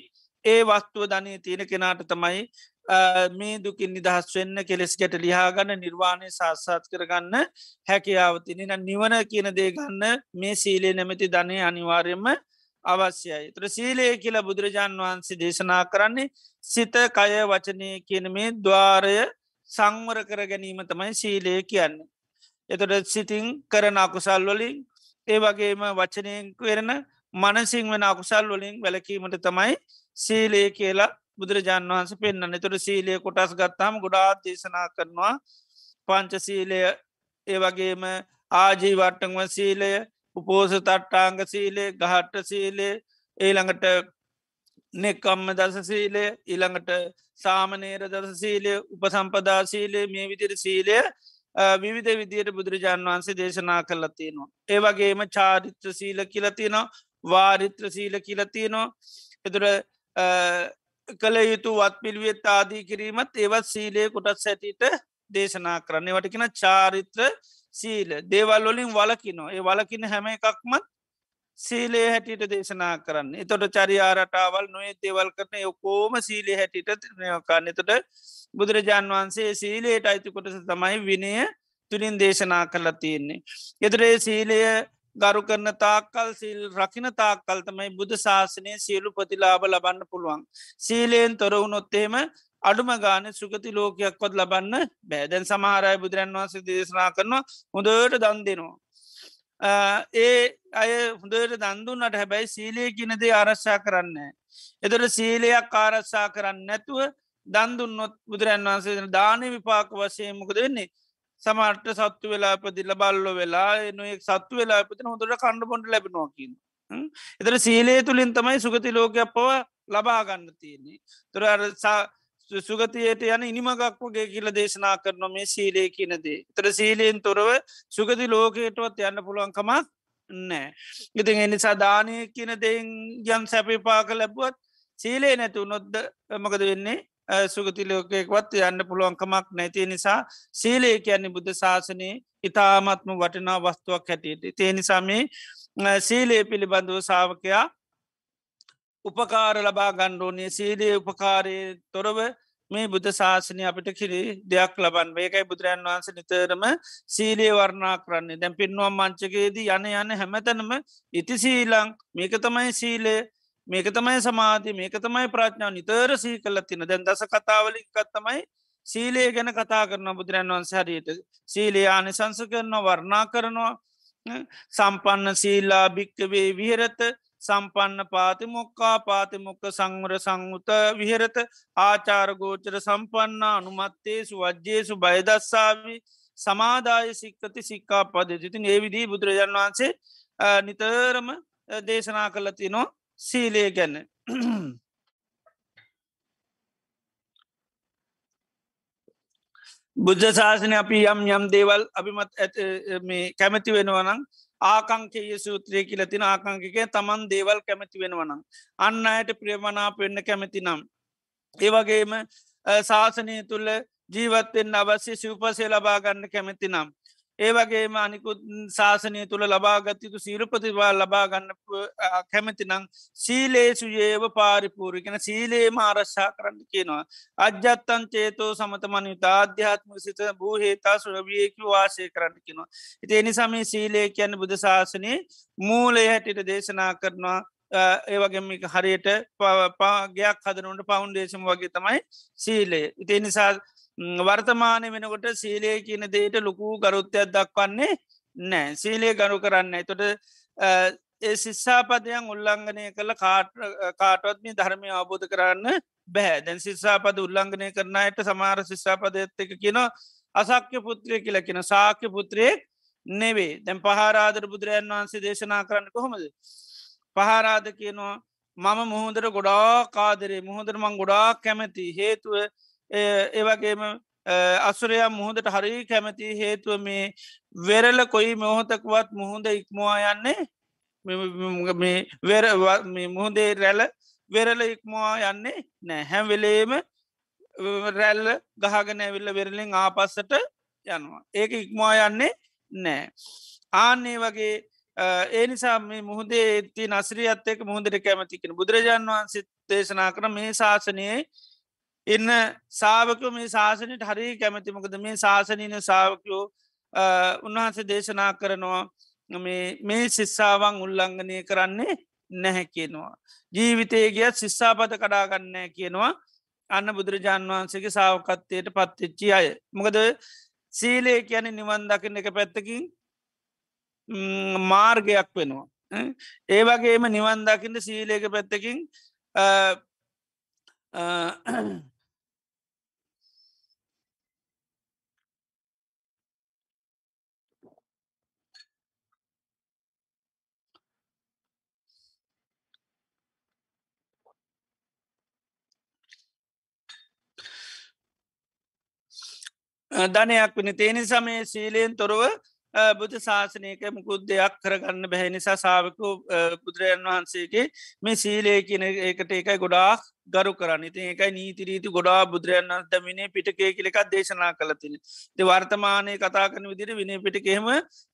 ඒ වස්තුව ධනය තියෙන කෙනාට තමයි මේ දුකින් නිදහස් වෙන්න කෙලෙස් ගැට ලිහාගන්න නිර්වාණය සාස්සාත් කරගන්න හැකියාවතින නිවන කියන දේ ගන්න මේ සීලේ නැමැති ධනය අනිවාර්යම අවශ්‍යයි. තර සීලය කියලා බුදුරජාණන් වහන්සේ දේශනා කරන්නේ සිත කය වචනය කියන මේ දවාරය සංවර කර ගැනීම තමයි සීලය කියන්න. එතොට සිතින් කරන අකුසල් වලින් ඒ වගේම වචනයෙන් වෙරෙන මනසිං වෙන අකුසල් වලින් වැලකීමට තමයි සීලය කියලා බුදුරජාන් වහන්ස පෙන්න්න තුර සීලය කොටස් ගත්තාම ගොඩාත් දේශනා කරනවා පංචසීලය ඒ වගේම ආජීවට්ටංව සීලය උපෝස තට්ටාංග සීලේ ගහට්ට සීලේ ඒළඟට නෙක්කම්ම දස සීලය ඊළඟට සාමනේර දස සීලය උපසම්පදා සීලේ මේ විදිර සීලය විවිධ විදියට බුදුරජාන් වහන්සේ දේශනා කරලා තියෙනවා. ඒ වගේම චාරිත්‍ර සීල කියලතිනවා වාරිත්‍ර සීල කියලතිනවා එතුර කළ යුතු වත් පිළිවෙත් ආදී කිරීමත් ඒවත් සීලය කොටත් සැටිට දේශනා කරන්නේ වටකෙන චාරිත්‍ර සීල දේවල් වලින් වලකිනෝ ඒ වලකින හැම එකක්මත් සීලේ හැටියට දේශනා කරන්න එතොට චරියාරටාවල් නොේ දේවල් කරන යොකෝම සීලේ හැටිට නයකාන්න එතොට බුදුරජාන් වහන්සේ සීලේට අයිති කොටස තමයි විනය තුළින් දේශනා කරලා තියෙන්නේ. එතරේ සීලය ගරු කරන තාක්කල් සිල් රකින තාක්කල් තමයි බුදු ශාසනය සියලු ප්‍රතිලාබ ලබන්න පුළුවන්. සීලයෙන් තොරවුනොත්තේම අඩුම ගාන සුගති ලෝකයක්කොත් ලබන්න බෑදැන් සමහරය බුදුරන් වන්ස දේශනා කරනවා හොඳට දන් දෙනවා. ඒ අය හොඳට දන්දුන්නට හැබැයි සීලය කියනදේ ආරශ්ා කරන්න. එතට සීලයක් ආරශ්ා කරන්න නැතුව දන්දුන්නොත් බුදුරන් වන්සේ දාන විපාක වශයමකද වෙන්නේ සමර්ට සත්තු වෙලා පදිල්ල බල්ලො වෙලා එනුවෙක් සත්තු වෙලා පතින හොඳට කණ්ඩ පොට ලැබෙනවාකින්. එතර සීලේ තුළින් තමයි සුගති ලෝකයක් පව ලබාගන්න තියෙන්නේ. තුර සුගතියට යන ඉනිමගක් වගේ කියල දේශනා කරන මේ සීලේ කියනදේ. තර සීලයෙන් තොරව සුගති ලෝකයටවත් යන්න පුළුවන්කමක් නෑ. ඉතින් එනිසා දානය කියන දෙයින් යම් සැපිපාක ලැබුවත් සීලේ නැතු නොද්ද මකද වෙන්නේ සුගති ලෝකයෙක්වත් යන්න පුළුවන්කමක් නැති නිසා සීලේ කියන්නේ බුද්ධ ශාසනයේ ඉතාමත්ම වටනා වස්තුවක් හැටියට. තේ නිසාමේ සීලේ පිළිබඳව සාාවකයා උපකාර ලබා ගණ්ඩෝනය සීලේ උපකාරය තොරව මේ බුද්ධ ශාසනය අපිට කිරි දෙයක් ලබන් වේකයි බුදුරන් වහන්ස නිතරම සීලේ වර්ණා කරන්නේ. දැන් පින්නුවම් මංචකයේදී යන යන හැමතනම ඉති සීලං මේක තමයි සීලේ මේක තමයි සමාධී මේක තමයි ප්‍රඥාව නිතර සී කල්ල තින දැන් දස කතාවලින්කත්තමයි සීලේ ගැන කතා කරන බුදුරන් වන්ස හරියට. සීලේ ආනිසංස කරනවා වර්ණා කරනවා. සම්පන්න සීල්ලා භික්කවේ විහරත සම්පන්න පාතිමොක්කා පාතිමොක්ක සංවර සංවත විහරත ආචාරගෝචර සම්පන්න අනුමත්තේසු වජ්‍යේසු බයදස්සාාවි සමාදාය සික්කති සික්කා පද තිතින් ඒ විදිී බුදුරජාන් වහන්සේ නිතරම දේශනා කලති නො සීලය ගැන්න බුද්ධ ශාසනය අපි යම් යම් දේවල් අභිමත් මේ කැමැති වෙනවනං ආකංකය සූත්‍රය කියල තින ආකංකික තමන් දේවල් කැමැති වෙනවනම් අන්න අයට ප්‍රියමනාප වෙන්න කැමැති නම්. ඒවගේම ශාසනය තුළ ජීවත්තෙන් අවශ්‍ය සූපසය ලබාගන්න කැමැති නම් ඒවගේ මානිකුත් ශාසනය තුළ ලබාගත්යුතු සීරපතිවා ලබා ගන්න කැමති නං සීලේසු ඒව පාරිපූරිකෙන සීලේ මාරශ්ා කරන්න කියනවා. අජ්‍යත්තන් චේතෝ සමතමනි තාධ්‍යාත්ම සිත භූහේතා සුරවියකි වාසය කරන්න කිනවා. ඉති එනිසාම සීලේ කියන්න බුද ශාසනය මූලය හැටිට දේශනා කරනවා ඒවගේම හරියට පාගයක් හදනුට පවුන්ඩේශම් වගේ තමයි සීලේ. ඉති නිසා වර්තමානය වෙනකොට සීලය කියන දේට ලොකු ගරුත්තයක් දක්වන්නේ නෑ සීලය ගරු කරන්න තොට ඒ ශිස්සාපදයන් උල්ලංඝනය කළ කාටවත්ම ධර්මය අවබෝධ කරන්න බැහැ දැන් ශිස්සාපද උල්ලංඝනය කරනයට සමාර ශිස්සාපදයත් එක කියන අසක්්‍ය පුත්‍රය කියල කියෙන සාක්‍ය පුත්‍රයෙක් නෙවේ දැන් පහරාදර බුදුරජන් වහන්සේ දේශනා කරන්න කොහොමද? පහරාද කියනවා මම මුහොදර ගොඩා කාදරේ මුහොදර මං ගොඩා කැමැති. හේතුව ඒවගේම අසුරයා මුහොදට හරි කැමති හේතුව මේ වෙරල කොයි මොහොතකවත් මුහොද ඉක්මවා යන්නේ? මුහොදේ රැල වෙරල ඉක්මවා යන්නේ නෑ. හැම් වෙලේම රැල්ල ගහගෙන ඇවිල්ල වෙරලින් ආපස්සට යනවා. ඒක ඉක්මවා යන්නේ නෑ. ආන්නේ වගේ ඒ නිසා මේ මුහදේ ඇති නස්රී අත්තයක මුහදට කැමතිකෙන බුදුරජාන් වහන්සේ දේශනා කර මේ ශාසනයේ ඉන්න සාාවකෝ මේ ශාසනයට හරි කැමතිමකද මේ ශාසනීන සාාවකයෝ උන්වහන්සේ දේශනා කරනවා මේ ශිස්සාවන් උල්ලංඝනය කරන්නේ නැහැ කියනවා. ජීවිතය ගියත් ශිස්සාපත කඩාගන්නෑ කියනවා අන්න බුදුරජාන් වහන්සේගේ සාාවකත්වයට පත්තිච්චි අය. මොකද සීලේ කියන නිවන් දකින එක පැත්තකින් මාර්ගයක් වෙනවා. ඒ වගේම නිවන් දකිට සීලේක පැත්තකින් ධනයක් වනි තේනි සමේ සීලයෙන් තොරව බුද්ධ ශාසනයක මුකුත් දෙයක් කරගන්න බැහැ නිසා සාාවකු බුදුරජන් වහන්සේගේ මේ සීලය කියන ඒකට ඒකයි ගොඩාක් ගරු කරන්න. ඉති ඒකයි නීතිරීති ගොඩා බුදුරයන් දමිනේ පිටකේ කියලෙකක් දේශනා කලතින ති වර්තමානය කතා කන විදිර විනි පිටිකෙම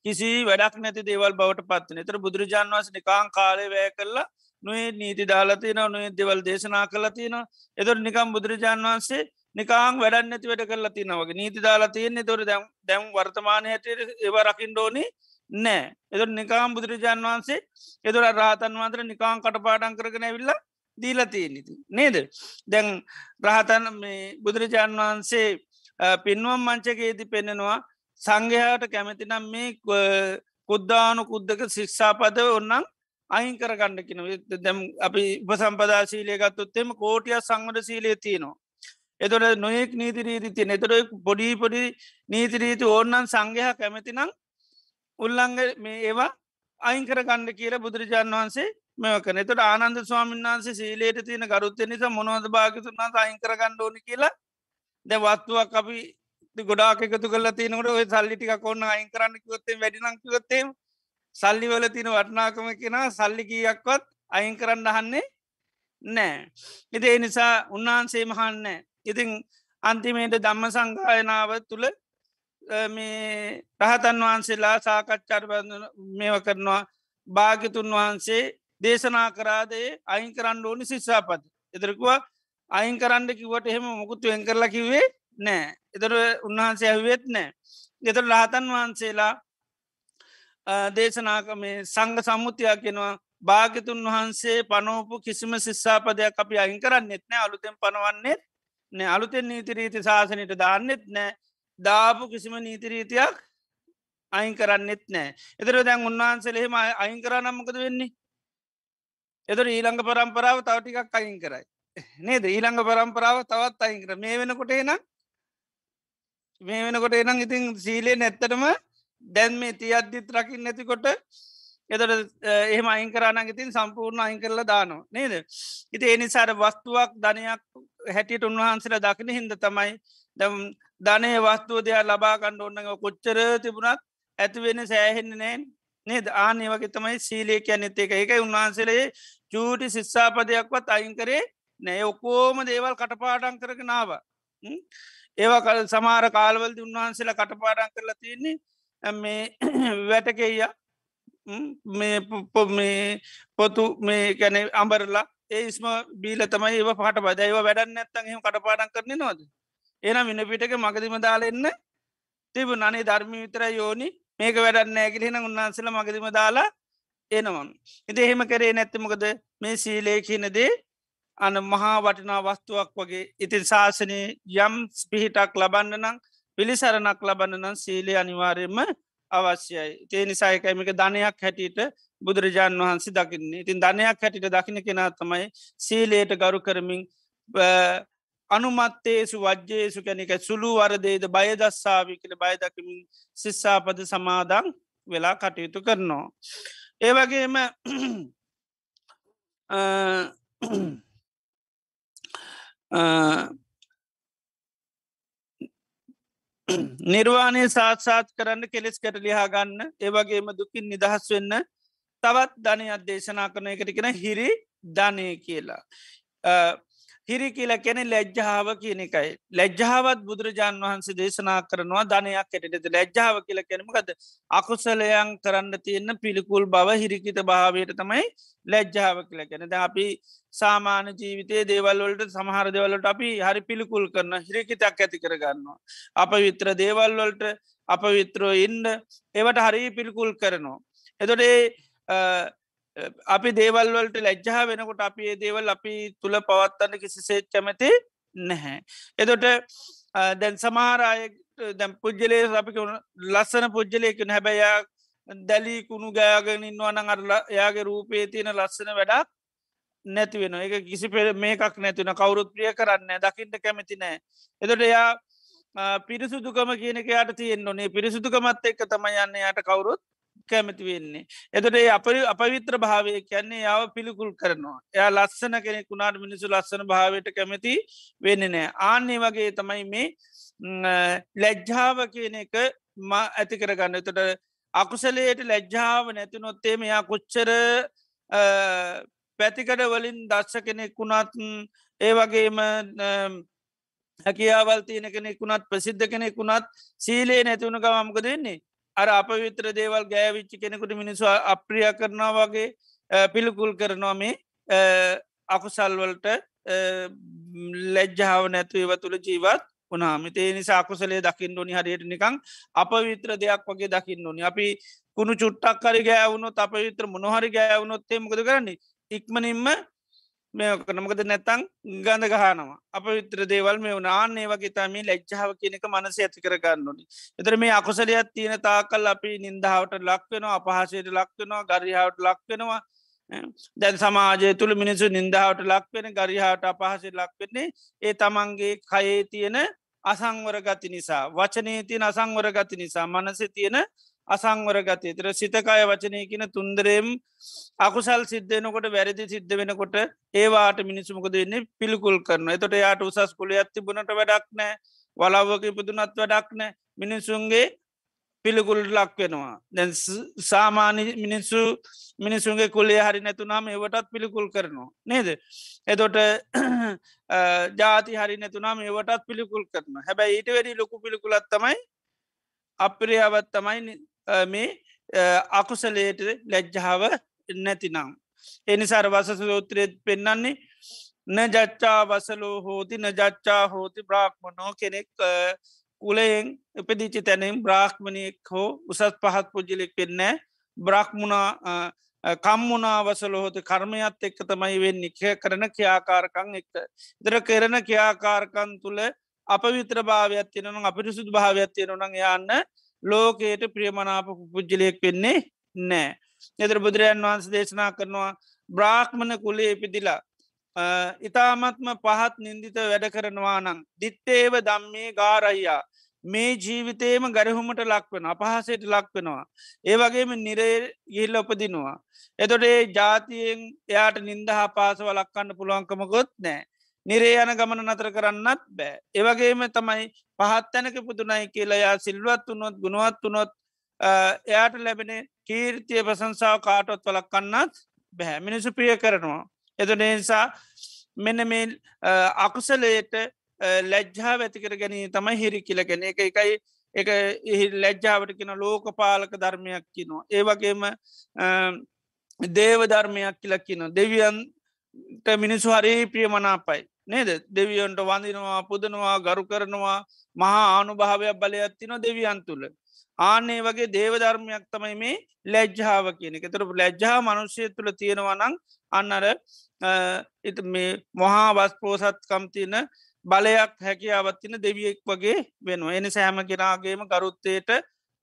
කිසි වැඩක් නැති දේවල් බවට පත්වන එතර බුදුරජාන් වන්ස නිකාං කාලය වැෑ කරලා නොේ නීති දාලතින නොේ දෙවල් දේශනා කලතින එතුර නිකම් බුදුරජාන් වහන්සේ නිකාං වැඩන්න ඇති වැඩ කරලා තිනවගේ නීති දාලා තියෙන්නේ. තොර දැම් දැම් වර්තමානය හැට ඒව රකිින්ඩෝනි නෑ. එතුර නිකාම් බුදුරජාන් වහන්සේ එතුර රාතන් වන්තර නිකාං කටපාඩන් කරගෙන විල්ල දීලතිය නිති නේද? දැන් රහතන් මේ බුදුරජාන් වහන්සේ පින්වම් මංචකයේති පෙන්නෙනවා සංඝයාට කැමැතිනම් මේ කුද්දානු කුද්දක ශික්ෂාපද ඔන්නන් අයින් කරගණ්ඩකින දැම් අපි උපසම්පදාශීලය ගත්තුත්තෙම කෝටිය සංවඩ සීලය තියනවා. එතොට නොයෙක් නීතිරීති තිය එතොට පොඩි පොඩි නීතිරීති ඕන්නන් සංඝහ කැමතිනම් උල්ලංග මේ ඒවා අයිංකර ගණ්ඩ කියල බුදුරජාණන් වහන්සේ මෙවකන එතට ආනන්ද ස්වාමීන් වහන්සේ සීලේට තියෙන ගරුත්ත නිසා මොනවද භාගතුනා අයිංකර ගණ්ඩෝනි කියලා ද වත්තුවක් අපි ගොඩාක් එකතු කල තිනකට ඔය සල්ලිටික කොන්න අයින් කරන්න කිවොත්තේ වැඩිනංකිවොත්තේ සල්ලි වල තින වටනාකම කෙන සල්ලි කියයක්වත් අයින් කරන්න අහන්නේ නෑ. ඉති ඒ නිසා උන්වහන්සේ මහන්නෑ ඉතිං අන්තිමේට දම්ම සංගායනාව තුළ මේ රහතන් වහන්සේලා සාකච්චාට මේව කරනවා. භාගිතුන් වහන්සේ දේශනා කරාදේ අයින් කරන්න ඕනි ශිස්සාපත එතරකුව අයින් කරන්න කිවට එහෙම මොකුත්තු එන් කරලා කිවේ නෑ එතර උන්වහන්සේ ඇහුවෙත් නෑ එතර රහතන් වහන්සේලා දේශනාක මේ සංග සම්මුතියක් කෙනවා භාගිතුන් වහන්සේ පනෝපු කිසිම ශිස්සාපදයක් අපි අයින් කරන්න එත්නෑ අලුතෙන් පනවන්නේ නෑ අලුතෙන් නීතිරීති ශාසනයට දාන්නෙත් නෑ. දාපු කිසිම නීතිරීතියක් අයින් කරන්නෙත් නෑ. එතර දැන් උන්වහන්සේලෙහෙම අයින් කරන්නම්මකද වෙන්නේ? එතර ඊළඟ පරම්පරාව තවටිකක් අයින් කරයි. නේද? ඊළඟ පරම්පරාව තවත් අයින් කර. මේ වෙනකොට එනම් මේ වෙනකොට එනම් ඉතින් සීලේ නැත්තටම දැන් මේ තිය අද්දිත් රකිින් නැතිකොට එතට එහෙම අයින් කරන්න ඉතින් සම්පූර්ණ අයින් කරලා දානවා. නේද? ඉති එනිසාර වස්තුවක් ධනයක් හැටියට උන්වහන්සේලා දකින හිද තමයි දම් ධනය වස්තුව දෙයක් ලබාගණ්ඩ ඔන්න කොච්චර තිබුණත් ඇතිවෙන සෑහෙන්න නෑන් නේද? ආනේ වගේ තමයි සීලේ කියන්නෙත් එක එකයි උන්වහන්සේලේ චූටි ශිස්සාපදයක්වත් අයින් කරේ නෑ ඔකෝම දේවල් කටපාඩන් කරග නාව ඒවා කල් සමාර කාල්වලද උන්වහන්සේලා කටපාඩන් කරලා තියන්නේ මේ වැටකෙය මේ මේ පොතු මේ කැන අම්බරලා ඒස්ම බීල තමයි ඒ පට බදයිව වැඩන්න ඇත්තන් එහම කටපාඩන් කරන නොද? එන වින පිටක මගදිම දාලෙන්න තිබ නනේ ධර්මි විතර යෝනි. මේක වැඩන්න ඇකිලෙන උන්වන්සල මගදිම දාලා එනවන්. එති එහෙම කරේ නැත්තමකද මේ සීලේකිනදේ අන මහා වටිනා වස්තුවක් වගේ. ඉතින් ශාසනය යම් පිහිටක් ලබන්න නම් පිළිසරණක් ලබන්න නම් සීලේ අනිවාර්යම අවශ්‍යයි තේ නිසායකයිමක ධනයක් හැටියට බුදුරජාණන් වහන්සේ දකින්නේ ඉතින් ධනයක් හැටිට දකින කෙනා තමයි සීලේට ගරු කරමින් අනුමත්තේසු වජ්‍යේසු කැනෙක සුළු වරදේද බයදස්සාාවි කළ බයදකිමින් සිස්සාපද සමාදං වෙලා කටයුතු කරනවා. ඒවගේම නිර්වාණය සාත්සාත් කරන්න කෙලෙස් කර ලිහා ගන්න ඒවගේම දුකින් නිදහස් වෙන්න තවත් ධනයක් දේශනා කරන එකට කෙන හිරි ධනය කියලා. හිරි කියලා කෙනෙ ලැජ්ජාව කියන එකයි. ලැජ්ජාවත් බුදුරජාන් වහන්සේ දේශනා කරනවා ධනයක් ඇටට ලැජ්ජාව කියල කෙනමකද අකුසලයන් කරන්න තියෙන්න පිළිකුල් බව හිරිකිත භාවයට තමයි ලැජ්ජාව කියල කෙන ද අපි සාමාන ජීවිතයේ දේවල්වලට සමහර දෙවලට අපි හරි පිළිකුල් කරන හිරිකිතක් ඇති කරගන්නවා. අප විත්‍ර දේවල්වලට අප විත්‍රෝ ඉන්න ඒවට හරි පිළිකුල් කරනවා. එතොට අපි දේවල්වලට ලැජ්ජා වෙනකොට අපි ඒ දේවල් අපි තුළ පවත්වන්න කිසිසේත් කැමති නැහැ. එතොට දැන් සමාරය දැම් පුද්ජලේ අපික ලස්සන පුද්ජලයකන හැබැයා දැලී කුණු ගෑගෙන ඉන්නවන අරලා එයාගේ රූපේ තියෙන ලස්සන වැඩක් නැති වෙන එක කිසි පෙර මේකක් නැතින කවුරුත් ප්‍රිය කරන්න දකිින්ට කැමති නෑ. එතොට එයා පිරිසුදුකම කියනක යට තියෙන්න්නේ ඕනේ පිරිසුදුකමත් එක්ක තමයි යන්න යට කවුරුත් කැමති වෙන්නේ. එතට ඒ අප අපවිත්‍ර භාවය කියන්නේ යාව පිළිකුල් කරනවා. එයා ලස්සන කෙනෙ කුණාට මිනිසු ලස්සන භාවයට කැමති වෙන්න නෑ. ආන්නේ වගේ තමයි මේ ලැජ්ජාව කියන එක මා ඇති කරගන්න එතට අකුසලයට ලැජ්ජාව නැතිනොත්තේ මෙයා කොච්චර පැතිකඩ වලින් දස්ස කෙනෙක්කුණත් ඒ වගේම හැකියාවල් තියෙන කෙනෙකුුණත් ප්‍රසිද්ධ කෙනෙකුුණත් සීලේ නැතිවුණ ගමම්ක දෙන්නේ අර අප විත්‍ර දේවල් ගෑවිච්චි කෙනෙකුට මිනිස්වා අප්‍රිය කරනවා වගේ පිළිකුල් කරනවා මේ අකුසල්වලට ලැජ්ජාව නැතු ඒව තුළ ජීවත් වනාමිතේ නිසා අකුසලේ දකිින් ඩොනි හරියට නිකං අප විත්‍ර දෙයක් වගේ දකින්න ඕනි. අපි කුණු චුට්ටක් කරි ගෑවුණු අප විත්‍ර මොනොහරි ගෑවුණොත්තේ මොකද කරන්නේ? ඉක්මනින්ම මේ කනමකද නැත්තං ගඳ ගහනවා. අප විත්‍ර දේවල් මේ වනාන්නේ වගේ තම ලැච්චාව කියනක මනස ඇති කරගන්නනි එතර මේ අකුසලයක් තියෙන තාකල් අපි නින්දාවට ලක්වෙනවා අපහසයට ලක්වෙනවා ගරිහාවට ලක්වෙනවා දැන් සමාජය තුළ මිනිසු නින්දාවට ලක්වෙන ගරිහාට අපහසයට ලක්වෙන්නේ ඒ තමන්ගේ කයේ තියෙන අසංවර ගති නිසා වචනය තියෙන අසංවර ගති නිසා මනස තියෙන අසංවර ගතය තර සිතකාය වචනය කියන තුන්දරෙම් අකුසල් සිද්ධනකොට වැරදි සිද්ධ වෙනකොට ඒවාට මිනිසුමකද වෙන්නේ? පිළිකුල් කරන එතොට යාට උසස් කුල ඇත්ති බනට වැඩක් නෑ වලාවක ඉපදුනත් වැඩක් නෑ මිනිසුන්ගේ පිළිකුල් ලක් වෙනවා. දැන් සාමාන්‍ය මිනිස්සු මිනිසුන්ගේ කුලේ හරි නැතුනාම ඒවටත් පිළිකුල් කරනවා. නේද? එතොට ජාති හරි නැතුනාම ඒවටත් පිළිකුල් කරන හැබැයි ඊට වැඩි ලොකු පිළිකුලත් තමයි අප්‍රියාවත් තමයි මේ අකුසලේට ලැජ්ජාව නැතිනම්. එනිසාර වසස සූත්‍රයත් පෙන්නන්නේ න ජච්චා වසලෝ හෝති නජච්චා හෝති බ්‍රාක්්මනෝ කෙනෙක් කුලයෙන් උපදිචි තැනින් බ්‍රාහ්මණයෙක් හෝ උසස් පහත් පුද්ජලෙක් පෙන්නෑ බ්‍රාහ්මුණා කම්මුණාවසලොහොත කර්මයත් එක්ක තමයි වෙන්නේ කිය කරන ක්‍යාකාරකං එක්ක. දර කරන ක්‍යාකාරකන් තුළ අප විත්‍ර භාවයක් තියෙනන අපිරිසුදු භාවයක් තියෙනනං යන්න ලෝකයට ප්‍රියමනාප පුද්ජලයෙක් වෙන්නේ නෑ. එදර බුදුරජන් වහන්ස දේශනා කරනවා බ්‍රාහ්මණ කුලේ ඉපිදිලා. ඉතාමත්ම පහත් නින්දිත වැඩ කරනවා නං. දිත්තේව දම්මේ ගාරයියා. මේ ජීවිතේම ගරහුමට ලක්වෙන අපහසයට ලක්වෙනවා. ඒ වගේම නිරේ ගිහිල්ල උපදිනවා. එතොට ඒ ජාතියෙන් එයාට නින්දහා පාසව ලක්කන්න පුළුවන්කමකොත් නෑ. නිරේ යන ගමන නතර කරන්නත් බෑ. ඒවගේම තමයි පහත් තැනක පුදුනයි කියලයා සිල්වත් වනොත් ගුණුවත් වනොත් එයාට ලැබෙන කීර්තිය ප්‍රසංසාාව කාටොත් වලක් කන්නත් බැහැ මිනිසු ප්‍රිය කරනවා. එත නිසා මෙන්න මේ අකුසලයට ලැජ්ජා වැතිකර ගැනී තමයි හිරි කියලගෙන එක එකයි එක එහි ලැජ්ජාවට කෙන ලෝක පාලක ධර්මයක් කිනවා. ඒවගේම දේව ධර්මයක් කියලක්කින දෙවියන්ට මිනිස්සු හරි ප්‍රියමනාපයි. නේද? දෙවියන්ට වඳනවා පුදනවා ගරු කරනවා මහා ආනුභාවයක් බලයක්ත්තින දෙවියන් තුළ. ආනේ වගේ දේවධර්මයක් තමයි මේ ලැජ්ජාව කියන එක. තුර ලැජ්ජා මනුෂ්‍යය තුළ තියෙනවනං අන්නර එ මේ මොහා වස් පෝසත්කම් තියන බලයක් හැකියාවත්තින දෙවියෙක් වගේ වෙනවා. එනි සෑම කෙනගේම ගරුත්තයට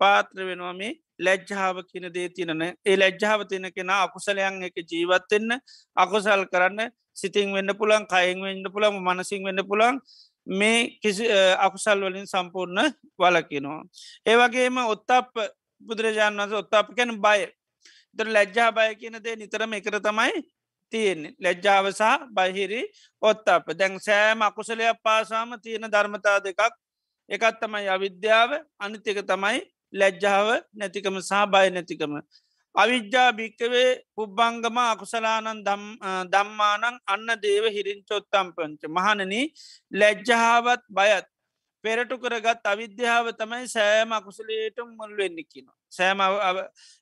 පාත්‍ර වෙනවා මේ ලැජ්ජාව කියන දේ තියනන ඒ ලැජ්ජාව තියන කෙන අකුසලයන් එක ජීවත්වෙන්න අකුසල් කරන්න සිතිං වෙන්න පුළන් කයින් වෙන්න පුළන් මනසිං වෙන්න පුළන් මේ කිසි අකුසල් වලින් සම්පූර්ණ වලකිනවා. ඒවගේම ඔත්තප බුදුරජාණන් වස ඔත්තාප කැන බය දර ලැජ්ජා බය කියන දේ නිතරම එකර තමයි තියෙන්නේ ලැජ්ජාවසා බහිරි ඔත්තාප දැන් සෑම අකුසලයක් පාසාම තියෙන ධර්මතා දෙකක් එකත් තමයි අවිද්‍යාව අනිතික තමයි ලැජ්ජාව නැතිකම සහ බය නැතිකම. අවිද්‍යා භික්කවේ පුබ්බංගම අකුසලානන් දම්මානං අන්න දේව හිරින්චොත්තම් පංච. මහනන ලැජ්ජහාවත් බයත් පෙරටු කරගත් අවිද්‍යාව තමයි සෑම අකුසලේට මුල් වෙන්නෙක්කින. සෑම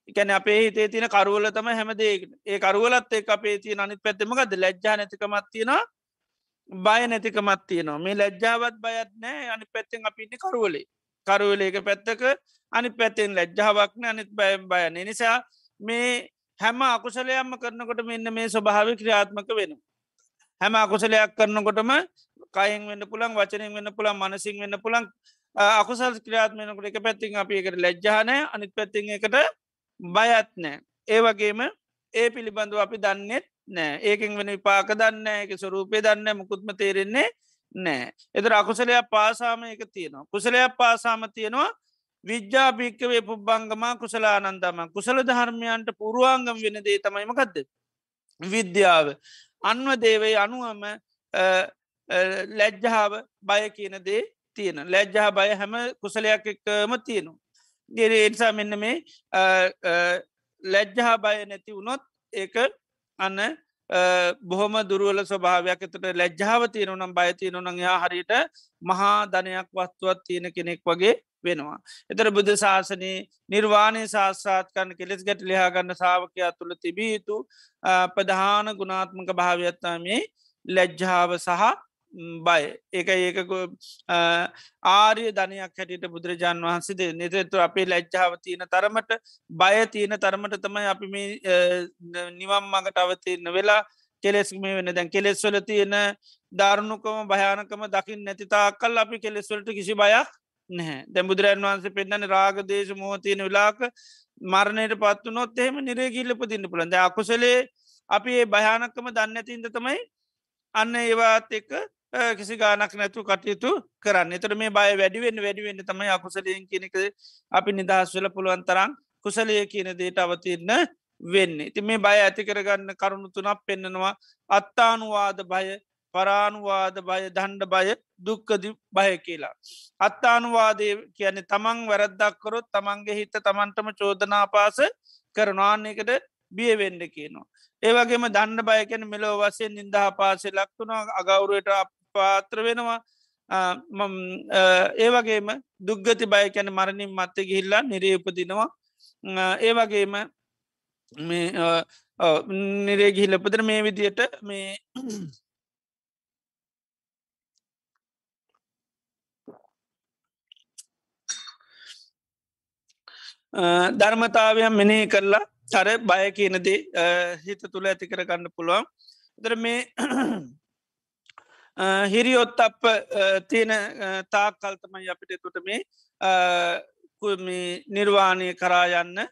එකැන අපේ හිතේ තින කරුවල තම හැමදේ ඒ කරුවලත් ඒ අපේ තිය අනිත් පැත්තමකද ලැජ්ජා නැතිකමත්තියෙන බය නැතිකමත්තියනවා මේ ලැජ්ජාවත් බයත් නෑ අනි පැත්තෙන් අපින්න කරුවලේ. කරුවලේක පැත්තක අනි පැත්තෙන් ලැජ්ජාවක්න අනිත් බය බයන නිසා මේ හැම අකුසලයම්ම කරනකොට මෙන්න මේ ස්වභාව ක්‍රියාත්මක වෙන. හැම අකුසලයක් කරනකොටම කයින් වෙන්න පුළන් වචනින් වෙන්න පුළන් මනසිං වෙන්න පුළන් අකුසල් ක්‍රියාත්මයනකට එක පැත්තිං අපි එකට ලැජ්ජානය අනිත් පැත්තිං එකට බයත් නෑ. ඒ වගේම ඒ පිළිබඳව අපි දන්නෙත් නෑ ඒකෙන් වෙන විපාක දන්න එක ස්වරූපය දන්න මුකුත්ම තේරෙන්නේ නෑ. එතර අකුසලයක් පාසාම එක තියෙනවා. කුසලයක් පාසාම තියෙනවා විද්‍යාභික්කවේ පුබ්බංගමා කුසලානන්දම කුසල ධර්මයන්ට පුරුවන්ගම් වෙන දේ තමයිමකක්ද. විද්‍යාව අන්ව දේවයි අනුවම ලැජ්ජාව බය කියන දේ තියෙන ලැජ්ජා බය හැම කුසලයක් එක්කම තියෙනු. ගෙර ඒසා මෙන්න මේ ලැජ්ජහා බය නැති වුණොත් ඒක අන්න බොහොම දුරුවල ස්වභාවයක් එතට ලැජ්ජාව තියෙනු නම් බයතියනු නංයා හරිට මහා ධනයක් වත්තුවත් තියෙන කෙනෙක් වගේ වෙනවා. එතර බුද්ධ ශාසනයේ නිර්වාණය සාස්සාත් කරන කෙලෙස් ගැට ලිහාගන්න සාාවකයා තුළ තිබීතු ප්‍රධාන ගුණාත්මක භාවයත්තාමේ ලැජ්ජාව සහ බය. ඒක ඒක ආරය ධනයක් හැටියට බුදුරජාන් වහන්සේද නිතතු අපේ ලැජ්ජාව තියෙන තරමට බය තියෙන තරමට තමයි අපි මේ නිවම් මඟට අවතියන්න වෙලා කෙලෙස් මේ වෙන දැන් කෙලෙස්වල තියෙන ධාරණුකම භයානකම දකිින් නැතිතා කල් අපි කෙලෙස්වලට කිසි බයක් නැහැ. දැ බුදුරන් වහන්සේ පෙන්න්නන රාග දේශ මෝතියන වෙලාක මරණයට පත්තු නොත් එහෙම නිරේගිල්ලප දින්න පුළන්ද අකුසලේ අපි ඒ භයානකම දන්න ඇතින්ද තමයි අන්න ඒවාත් එක්ක කිසි ගානක් නැතු කටයුතු කරන්න එතර මේ බය වැඩිවෙන්න වැඩිවෙන්න තමයි අකුසලයෙන් කියනක අපි නිදහස් වෙල පුළුවන් තරම් කුසලය කියන දේට අවතිරන්න වෙන්න. ඉති මේ බය ඇති කරගන්න කරුණු තුනක් පෙන්න්නනවා අත්තානුවාද බය පරානුවාද බය දණ්ඩ බය දුක්කද බය කියලා. අත්තානුවාදය කියන්නේ තමන් වැරද්දක්කොරොත් තමන්ගේ හිත තමන්ටම චෝදනාපාස කරනාන්නේකට බියවෙන්ඩ කියනවා. ඒවගේම දන්න බයකැන මෙලෝ වසයෙන් නින්දහ පාසෙ ලක්තුුණ අගෞරුවට පාත්‍ර වෙනවා. ඒවගේම දුග්ගති බය කැන මරණින් මත්ත ගිහිල්ලා නිරේ උපදිනවා. ඒවගේම නිරේ ගිහිල්ලපදර මේ විදියට මේ ධර්මතාවයක් මෙනේ කරලා අර බය කියනදේ හිත තුළ ඇති කර ගන්න පුළුවන්. දර මේ හිරියොත් අප තියෙන තාක් කල්තමයි අපිට තුට මේ නිර්වාණය කරා යන්න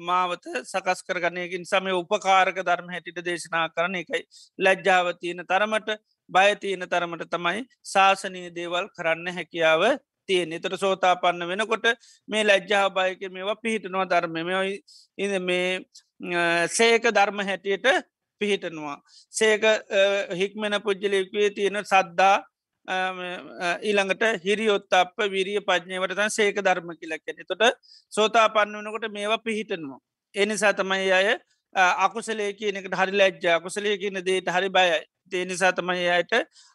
මාවත සකස් කරගන්නයකින් සමය උපකාරක ධර්ම හැටිට දේශනා කරන එකයි. ලැජ්ජාව තියෙන තරමට බයතියන තරමට තමයි ශාසනය දේවල් කරන්න හැකියාව තියෙන් එතට සෝතාපන්න වෙනකොට මේ ලැජ්ජා බයක මේවා පිහිටනවා ධර්ම මෙයි ඉද මේ සේක ධර්ම හැටියට පිහිටනවා. සේක හික්මෙන පුද්ජලයක්වේ තියෙන සද්දා ඊළඟට හිරියොත් අප විරිය පඥ්ඥවට සේක ධර්ම කියලක්කෙන තොට සෝතාපන්න වනකොට මේවා පිහිටනවා. එනිසා තමයි අය අකුසලේ කියනකට හරි ලැජ්ජා අකුසලය කියන දේට හරි බයයි. තේ නිසා තමයි අයට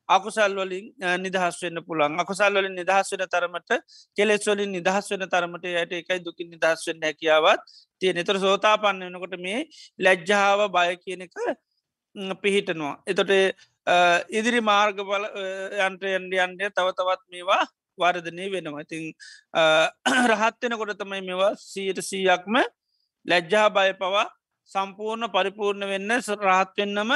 අකුසල් වලින් නිදහස් වෙන්න පුළන් අකුසල් වලින් නිදහස් වෙන තරමට කෙලෙස් වලින් නිදහස් වෙන තරමට යට එකයි දුකින් නිදහස් වෙන්න හැකියාවත් තිය නිතර සෝතා පන්න වෙනකොට මේ ලැජ්ජාව බය කියන එක පිහිටනවා. එතොට ඉදිරි මාර්ග බල යන්ට යන්ඩ යන්ඩය තව තවත් මේවා වර්ධනය වෙනවා. ඉතිං රහත්වෙන කොට තමයි මෙවා සීට සීයක්ම ලැජ්ජා බය පවා සම්පූර්ණ පරිපූර්ණ වෙන්න රහත්වෙන්නම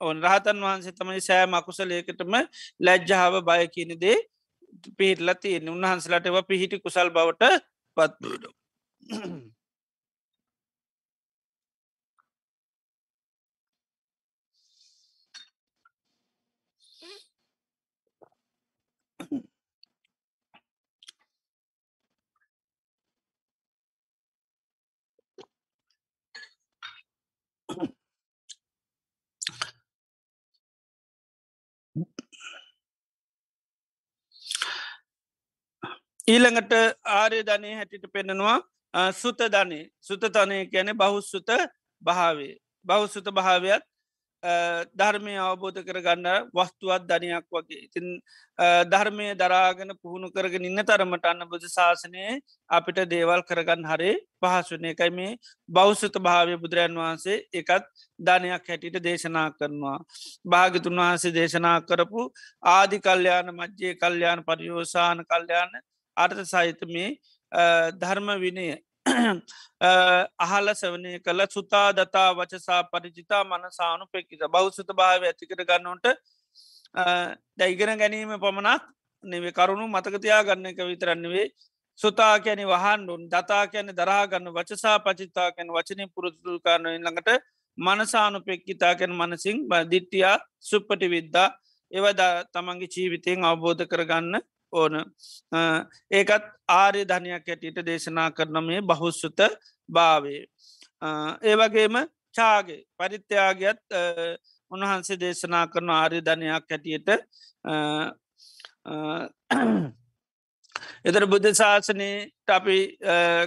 ඔන් රහතන් වහන්සේ තමයි සෑම අකුසලේකටම ලැජ්ජාව බය කියනදේ පිහිටල තියෙන උන්වහන්සලටව පිහිටි කුසල් බවට පත්වඩ. ඊළඟට ආරය ධනය හැටිට පෙන්නවා සුත ධනය. සුතතනය කියන බහුස්සුත භාවේ බෞසුත භාවයක් ධර්මය අවබෝධ කරගන්න වස්තුවත් ධනයක් වගේ. ඉතින් ධර්මය දරාගෙන පුහුණු කරගෙන ඉන්න තරමට අන්න බුදු ශාසනය අපිට දේවල් කරගන්න හරේ පහසුන. එකයි මේ බෞසුත භාවය බුදුරන් වහන්සේ එකත් ධනයක් හැටිට දේශනා කරනවා. භාගිතුන් වහන්සේ දේශනා කරපු ආදි කල්්‍යයාන මජ්්‍යය කල්්‍යයාන පරියෝසාන කල්්‍යයාන අර්ථ සහිත මේ ධර්ම විනය අහල සවනය කළ සුතා දතා වචසා පරිචිතා මනසානු පෙක්කිත බෞසත භාව ඇතිකර ගන්නවට දැයිගෙන ගැනීම පමණක් නෙවේ කරුණු මතකතියා ගන්න එක විතරන්නවේ සුතා කැනෙ වහන්ඩුන් දතා කැන දරාගන්න වචසා පචිතා කැන වචනය පුරුදුල් කරන ළඟට මනසානු පෙක්කිතාකැන මනසිං දිට්ටියා සුප්පටි විද්දා ඒවද තමන්ගේ ජීවිතයෙන් අවබෝධ කරගන්න ඕන. ඒකත් ආර්ය ධනයක් ඇටියට දේශනා කරන මේ බහුස්සුත භාවේ ඒවගේම චාගේ පරිත්‍යයාගත් උන්වහන්සේ දේශනා කරන ආර්ය ධනයක් ඇටියට එතර බුද්ධ ශාසනයට අපි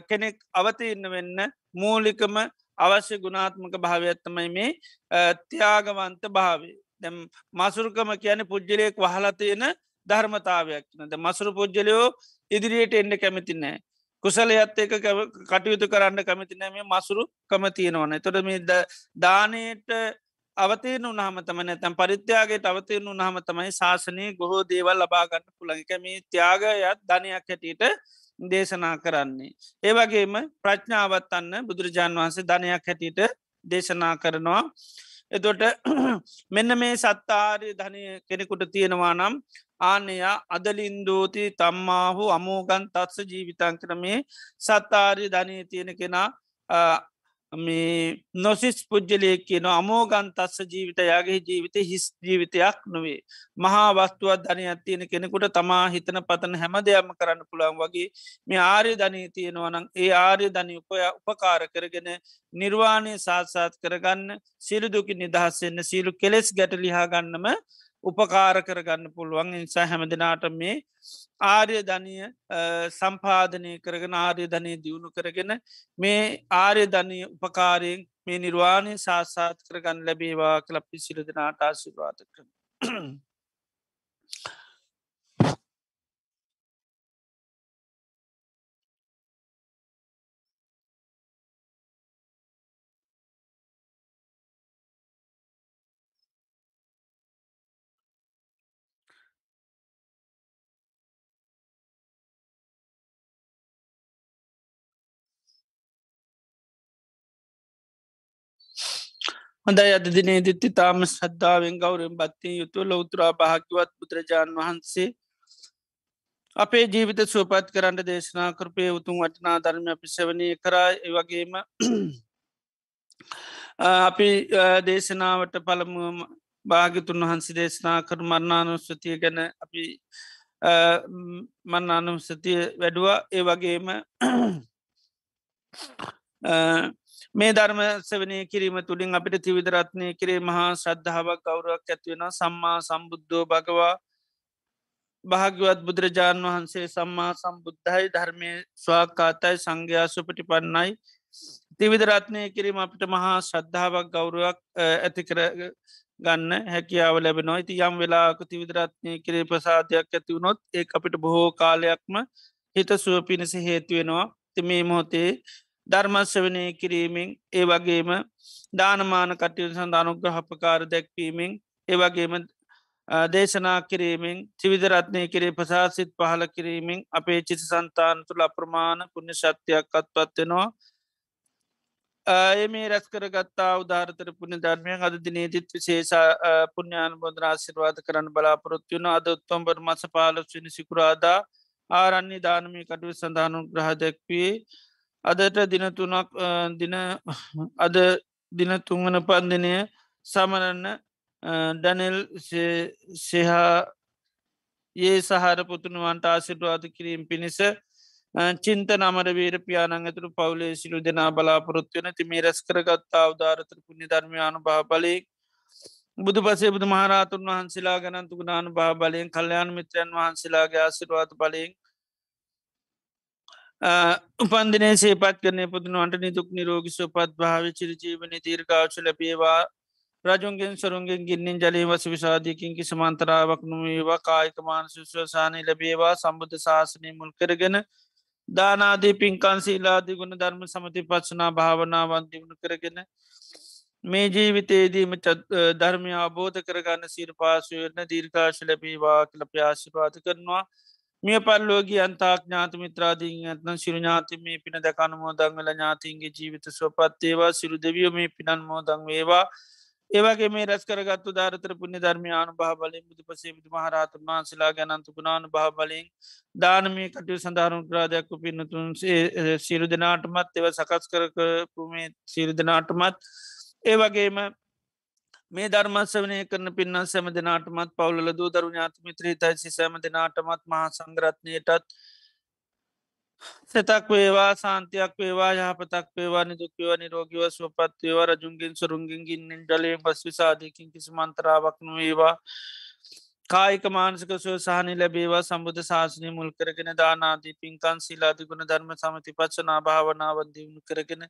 කෙනෙක් අවතිඉන්න වෙන්න මූලිකම අවශ්‍ය ගුණාත්මක භාවඇත්තමයි මේ ත්‍යාගවන්ත භාවේ දැම් මසුරුකම කියන පුද්ජලයෙක් වහලතියෙන ධර්මතාවයක් නද මසුරු පුද්ජලයෝ ඉදිරියට එන්න කැමතිනෑ. කුසලයත් එක කටයුතු කරන්න කැමතිනෑ මේ මසුරු කමතියෙනවන තොට මේ දානයට අවතයන උනහමතම නැතැම් පරිත්‍යයාගේ අවතයන උනහම තමයි ශාසනය ගොහෝ දේවල් ලබාගන්න පුළඟක මේ ත්‍යාගයත් ධනයක් හැටියට දේශනා කරන්නේ. ඒවගේම ප්‍රඥාවත් අන්න බුදුරජාන් වහන්සේ ධනයක් හැටියට දේශනා කරනවා. එතොට මෙන්න මේ සත්තාරය ධනය කෙනෙකුට තියෙනවා නම් ආනයා අදලින්දෝති තම්මාහු අමෝගන් තත්ස ජීවිතන් කරමේ සත්තාරය ධනය තියෙන කෙනා මේ නොසිස් පුද්ජලයෙක් කියන අමෝගන් තස්ස ජීවිතයාගේ ජීවිත හිස් ජීවිතයක් නොවේ. මහා වස්තුවත් ධනයක් තියෙන කෙනෙකුට තමා හිතන පතන හැම දෙයක්ම කරන්න පුළන් වගේ මේ ආර්ය ධනී තියෙනවනං ඒ ආර්ය ධනි උපය උපකාර කරගෙන නිර්වාණය සාත්සාත් කරගන්න සිරුදුකි නිදහස්සෙන්න්න සීලු කෙලෙස් ගැට ලිහාගන්නම උපකාර කරගන්න පුළුවන් නිසා හැමදිනාට මේ ආර්ය ධනය සම්පාධනය කරගෙන ආර්ය ධනය දියුණු කරගෙන මේ ආර්ය ධනය උපකාරයෙන් මේ නිර්වාණය සාසාත් කරගන්න ලැබේවා කලපි සිරදනාට ආශිර්වාත කරන. හොඳයි අද දිනේ දිත්ති තාම සද්ධාවෙන් ගෞරෙන් බත්තිය යුතු ලොවතුරා භාකිවත් බුදුරජාණන් වහන්සේ අපේ ජීවිත සුවපත් කරන්න දේශනා කරපය උතුම් වටනා ධර්ම අපි සවනය කරා. වගේම අපි දේශනාවට පළමුුවම භාගිතුන් වහන්සේ දේශනා කර මරණානුස්වතිය ගැන අපි මන්නානුසතිය වැඩුවා. ඒ වගේම මේ ධර්ම සවනය කිරීම තුළින් අපිට තිවිදරත්නය කිරේ මහා ශ්‍රද්ධාවක් ගෞරුවක් ඇත්වෙන සම්මා සම්බුද්ධෝ භගවා. භාග්‍යවත් බුදුරජාණන් වහන්සේ සම්මා සම්බුද්ධයි. ධර්මය ස්වාකාතයි සංඝයා සුපටි පන්නයි තිවිදරත්නය කිරීම අපිට මහා ශ්‍රද්ධාවක් ගෞරුවක් ඇති ගන්න හැකියාව ලැබෙනවා. ඉති යම් වෙලාක තිවිදරත්නය කරේ ප්‍රසාධයක් ඇති වුණොත් ඒ අපිට බොහෝ කාලයක්ම හිත සුව පිණිස හේතුවෙනවා ති මේ මොහොතේ ධර්මශ්‍යවනය කිරීමෙන් ඒ වගේම දානමාන කටයු සඳනුග්‍රහපකාර දැක්වීමෙන් ඒ වගේම දේශනා කිරීමෙන් ත්‍රිවිධරත්නය කරේ ප්‍රසාසිත් පහල කිරීමෙන් අපේ චිත සන්තාන තුළ අප්‍රමාණ පුුණ්‍ය ශක්තියක් අත්පත්වෙනවා ඒ රැස් කරගත්තා උදාරතර පුුණ ධර්මය අද දිනේතිත් විශේෂ පුුණ්‍යාන බොදර ආශිර්වාද කරන්න බලාපොරොත්තුවන අද උත්තොම්බර් මස පාලක්ෂණ සිකුරාදා ආරන්නේ දානමී කටුව සඳහනු ග්‍රහ දැක්වේ අදට දිනතුනක් දින අද දින තුංගන පන්දිනය සමරන්න ඩැනෙල් සෙහා ඒ සහර පුතුනුවන්ට ආසිටවාද කිරීම පිණිස චින්ත නමර වීර පියානන් ඇතුරු පවුලේ සිලු දෙනා බලාපොරොත්වයන ති මේ රැස් කරගත්තා අවධාරතර පුුණි ධර්මයානු භා බලයෙක් බුදු පසේ බුදු මහරතුන් වහන්සේලා ගැනන්තු ගුණානු භා බලයෙන් කල්්‍යයාන මිත්‍රයන් වහන්සේලාගේ ආසිරවාත බලයෙන් උපන්දිනේ සේපත් කරන පුදුනුවන්ට නිදුක් නිරෝගි සුපත් භාව චිරජීවන තීර්කාශ ලැබේවා. රජුන්ගෙන් සරුන්ගෙන් ගින්නින් ජලී වස විසාධයකින් කි සමන්තරාවක් නොවේවා. කායික මානසුස්වසානය ලැබේවා. සම්බුද්ධ ශාසනය මුල් කරගෙන දානාදී පින්කන්සීලාදී ගුණ ධර්ම සමති පත්සනා භාවනාවන් දිවුණු කරගෙන මේ ජීවිතේදීම ධර්මය අබෝධ කරගන්න සිර පාසුවරන දීර්කාශ ලැබීවා කල ප්‍යාශිපාත කරනවා. මිය පල්ලෝගේ අන්තාක් ඥාත මිත්‍රාදීන් ඇත්න සිරු ඥාති මේ පින දකන මෝදංවල ඥාතින්ගේ ජීවිත ස්වපත්තේවා සිරු දෙවියෝ මේ පිනන් මෝදං වේවා. ඒවගේ මේ රැස් කරගත්තු ධාරතර පුුණ්‍ය ධර්මයානු භා බලින් බුදු පසේ විදු මහරහතුන් වහන්සලා ගැනන්තු ගුණානු භා බලින් දානමී කටයු සඳහරුන් ක්‍රාදයක්කු පින්නතුන් සිරු දෙනාටමත් එව සකස් කරකපුමේ සිරු දෙනාටමත් ඒ වගේම මේ ධර්මත්සවනය කරන පින්න සැම දෙනාටමත් පවුල දූ දරු ඥාතමිත්‍රී තයිසි සෑම දෙනාටමත් මහා සංග්‍රත්නයටත් සතක් වේවා සාන්තියක් වේවා යහපතක් වේවා නිදුක්වව නිරෝගිව ස්වපත්වේවා රජුන්ගෙන් සුරුන්ගෙන් ගින්නෙන් ජලයෙන් පස් විසාධයකින් කිසි මන්තරාවක් නොවේවා. කායික මානසික සුවසාහනි ලැබේවා. සම්බුධ ශාසනය මුල් කරගෙන දානාදී පින්කන් සිලාදිගුණ ධර්ම සමති පත්සනා භාවනාවන් දියුණු කරගෙන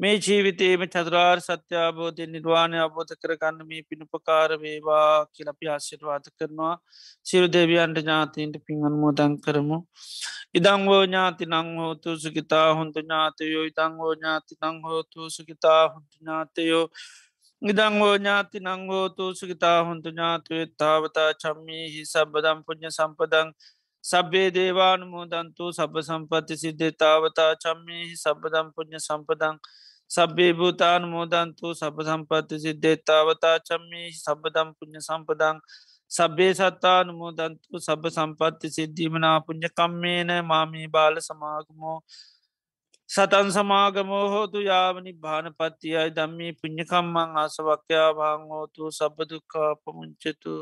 මේ ජීවිතේම චතුරාර් සත්‍යාබෝධය නිර්වාණය අබෝධ කරගන්න මේ පිණුපකාර වේවා කියලපි ආශිර්වාද කරනවා. සිරු දෙවියන්ට ඥාතීන්ට පින්ගන් මෝදන් කරමු. ඉදංවෝ ඥාති නංහෝතු සුකිතා හොන්තු ඥාතයෝ. ඉතංවෝ ඥාති නංහෝතු සුකිතා හොන්තු ඥාතයෝ. ඉදංගෝ ඥාති නංගෝතු සුගිතා හොන්තු ඥාතුවේ තාවතා චම්මීහි සබදම් පුුණ්්‍ය සම්පදං සබ්බේ දේවානුමෝදන්තු සබ සම්පත්ති සිද්ධේ තාවතා චම්මීහි සබදම් පුුණ්්‍ය සම්පදං සබ්බේ භූතානුමෝදන්තු සබ සම්පත්ති සිද්ධේ තාවතා චම්මීහි සබදම් පුුණ්්‍ය සම්පදං සබ්බේ සත්තානුමෝදන්තු සබ සම්පත්ති සිද්ධීමනා පුුණ්්‍ය කම්මේන මාමී බාල සමාගමෝ සතන් සමාගමෝ හෝතු යාවනි භානපත්තියයි දම්මී පුං්ඥකම්මං ආසවක්්‍යා භාංහෝතු සබදුකා පමුංචතු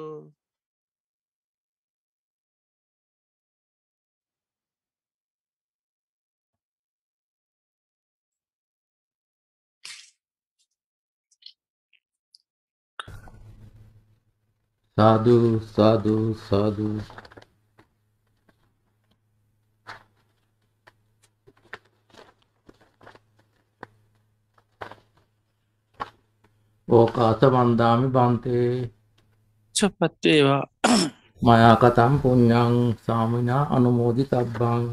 සාධු සාධු සාධූ ඕකාස වන්දාමි බන්තේ. චපත්තේවා මයාකතම් පුඤ්ඥං සාමිනා අනුමෝදි තබ්බං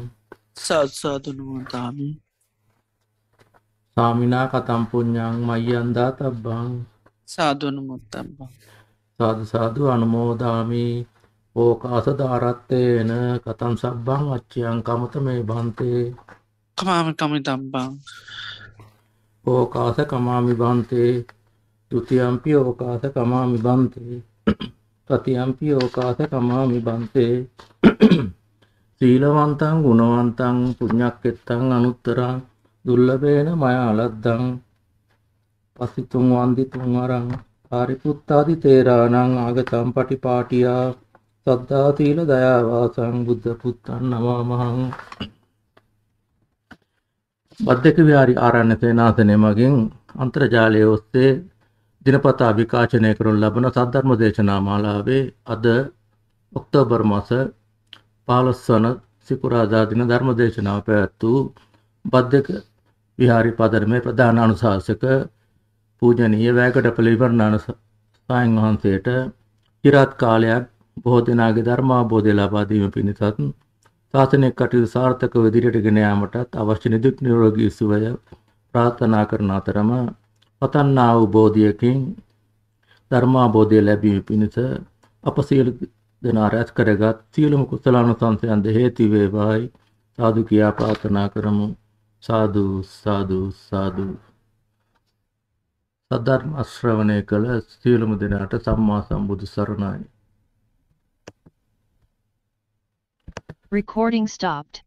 සත්සාධනුවතාමි සාමිනා කතම් පුඤ්ඥං මයියන්දා තබ්බං. සාධනුමුත්තබ්බං සාධසාධු අනුමෝදාමි. ඕකාස ධාරත්තයන කතම් සබ්බං අච්චියන් කමත මේ බන්තේ. කමාම කමි තම්බං ඕකාස කමාමි බන්තේ තුතියම්පි ඕකාස කමාමි බන්තේ. තතියම්පි ඕකාස කමාමි බන්තේ. සීලවන්තං ගුණවන්තං පුඥක්කෙත්තං අනුත්තරං දුල්ලබේන මයාලද්දං. පසිතුන් වන්දිතුන් අරං. පාරිපුත්තාදි තේරානං ආගතම් පටිපාටියා. සද්ධාතීල දයාවාසං බුද්ධ පුත්තන් නවාමහං බද්ධක විහාරි ආරණ්‍ය සේනාසනය මගින් අන්තර්ජාලය ඔස්සේ දිනපතා විකාශනය කරනු ලබන සද්ධර්ම දේශනා මාලාවේ අද ඔක්තෝබර් මාස 15 වන සිකුරාදා දින ධර්ම දේශනාව පැවැත්වූ බද්දක විහාරි පදරමේ ප්‍රධාන අනුශාසක පූජනීය වැයකඩපළ විවරණාන ස්වාමීන් වහන්සේට চিරාත් කාලයක් බොහෝ දෙනාගේ ධර්මාබෝධය ලබා දීම පිණිසත් ශාසනික කටයුතු සාර්ථකව ඉදිරියට ගෙන යාමටත් අවශ්‍ය නිදුක් නිරෝගී සුවය ප්‍රාර්ථනා කරන අතරම පතන්නා වූ බෝධියකින් ධර්මාබෝධය ලැබීම පිණිස අප සියලු දෙනා රැස් කරගත් සියලුම කුසලානුසංසයන්ද හේතු වේවායි. සාදු කියා ප්‍රාර්ථනා කරමු. සාදු සාදු සාදු. සද්ධර්ම ශ්‍රවණය කළ සියලුම දෙනාට සම්මා සම්බුදු සරණයි. Recording stopped.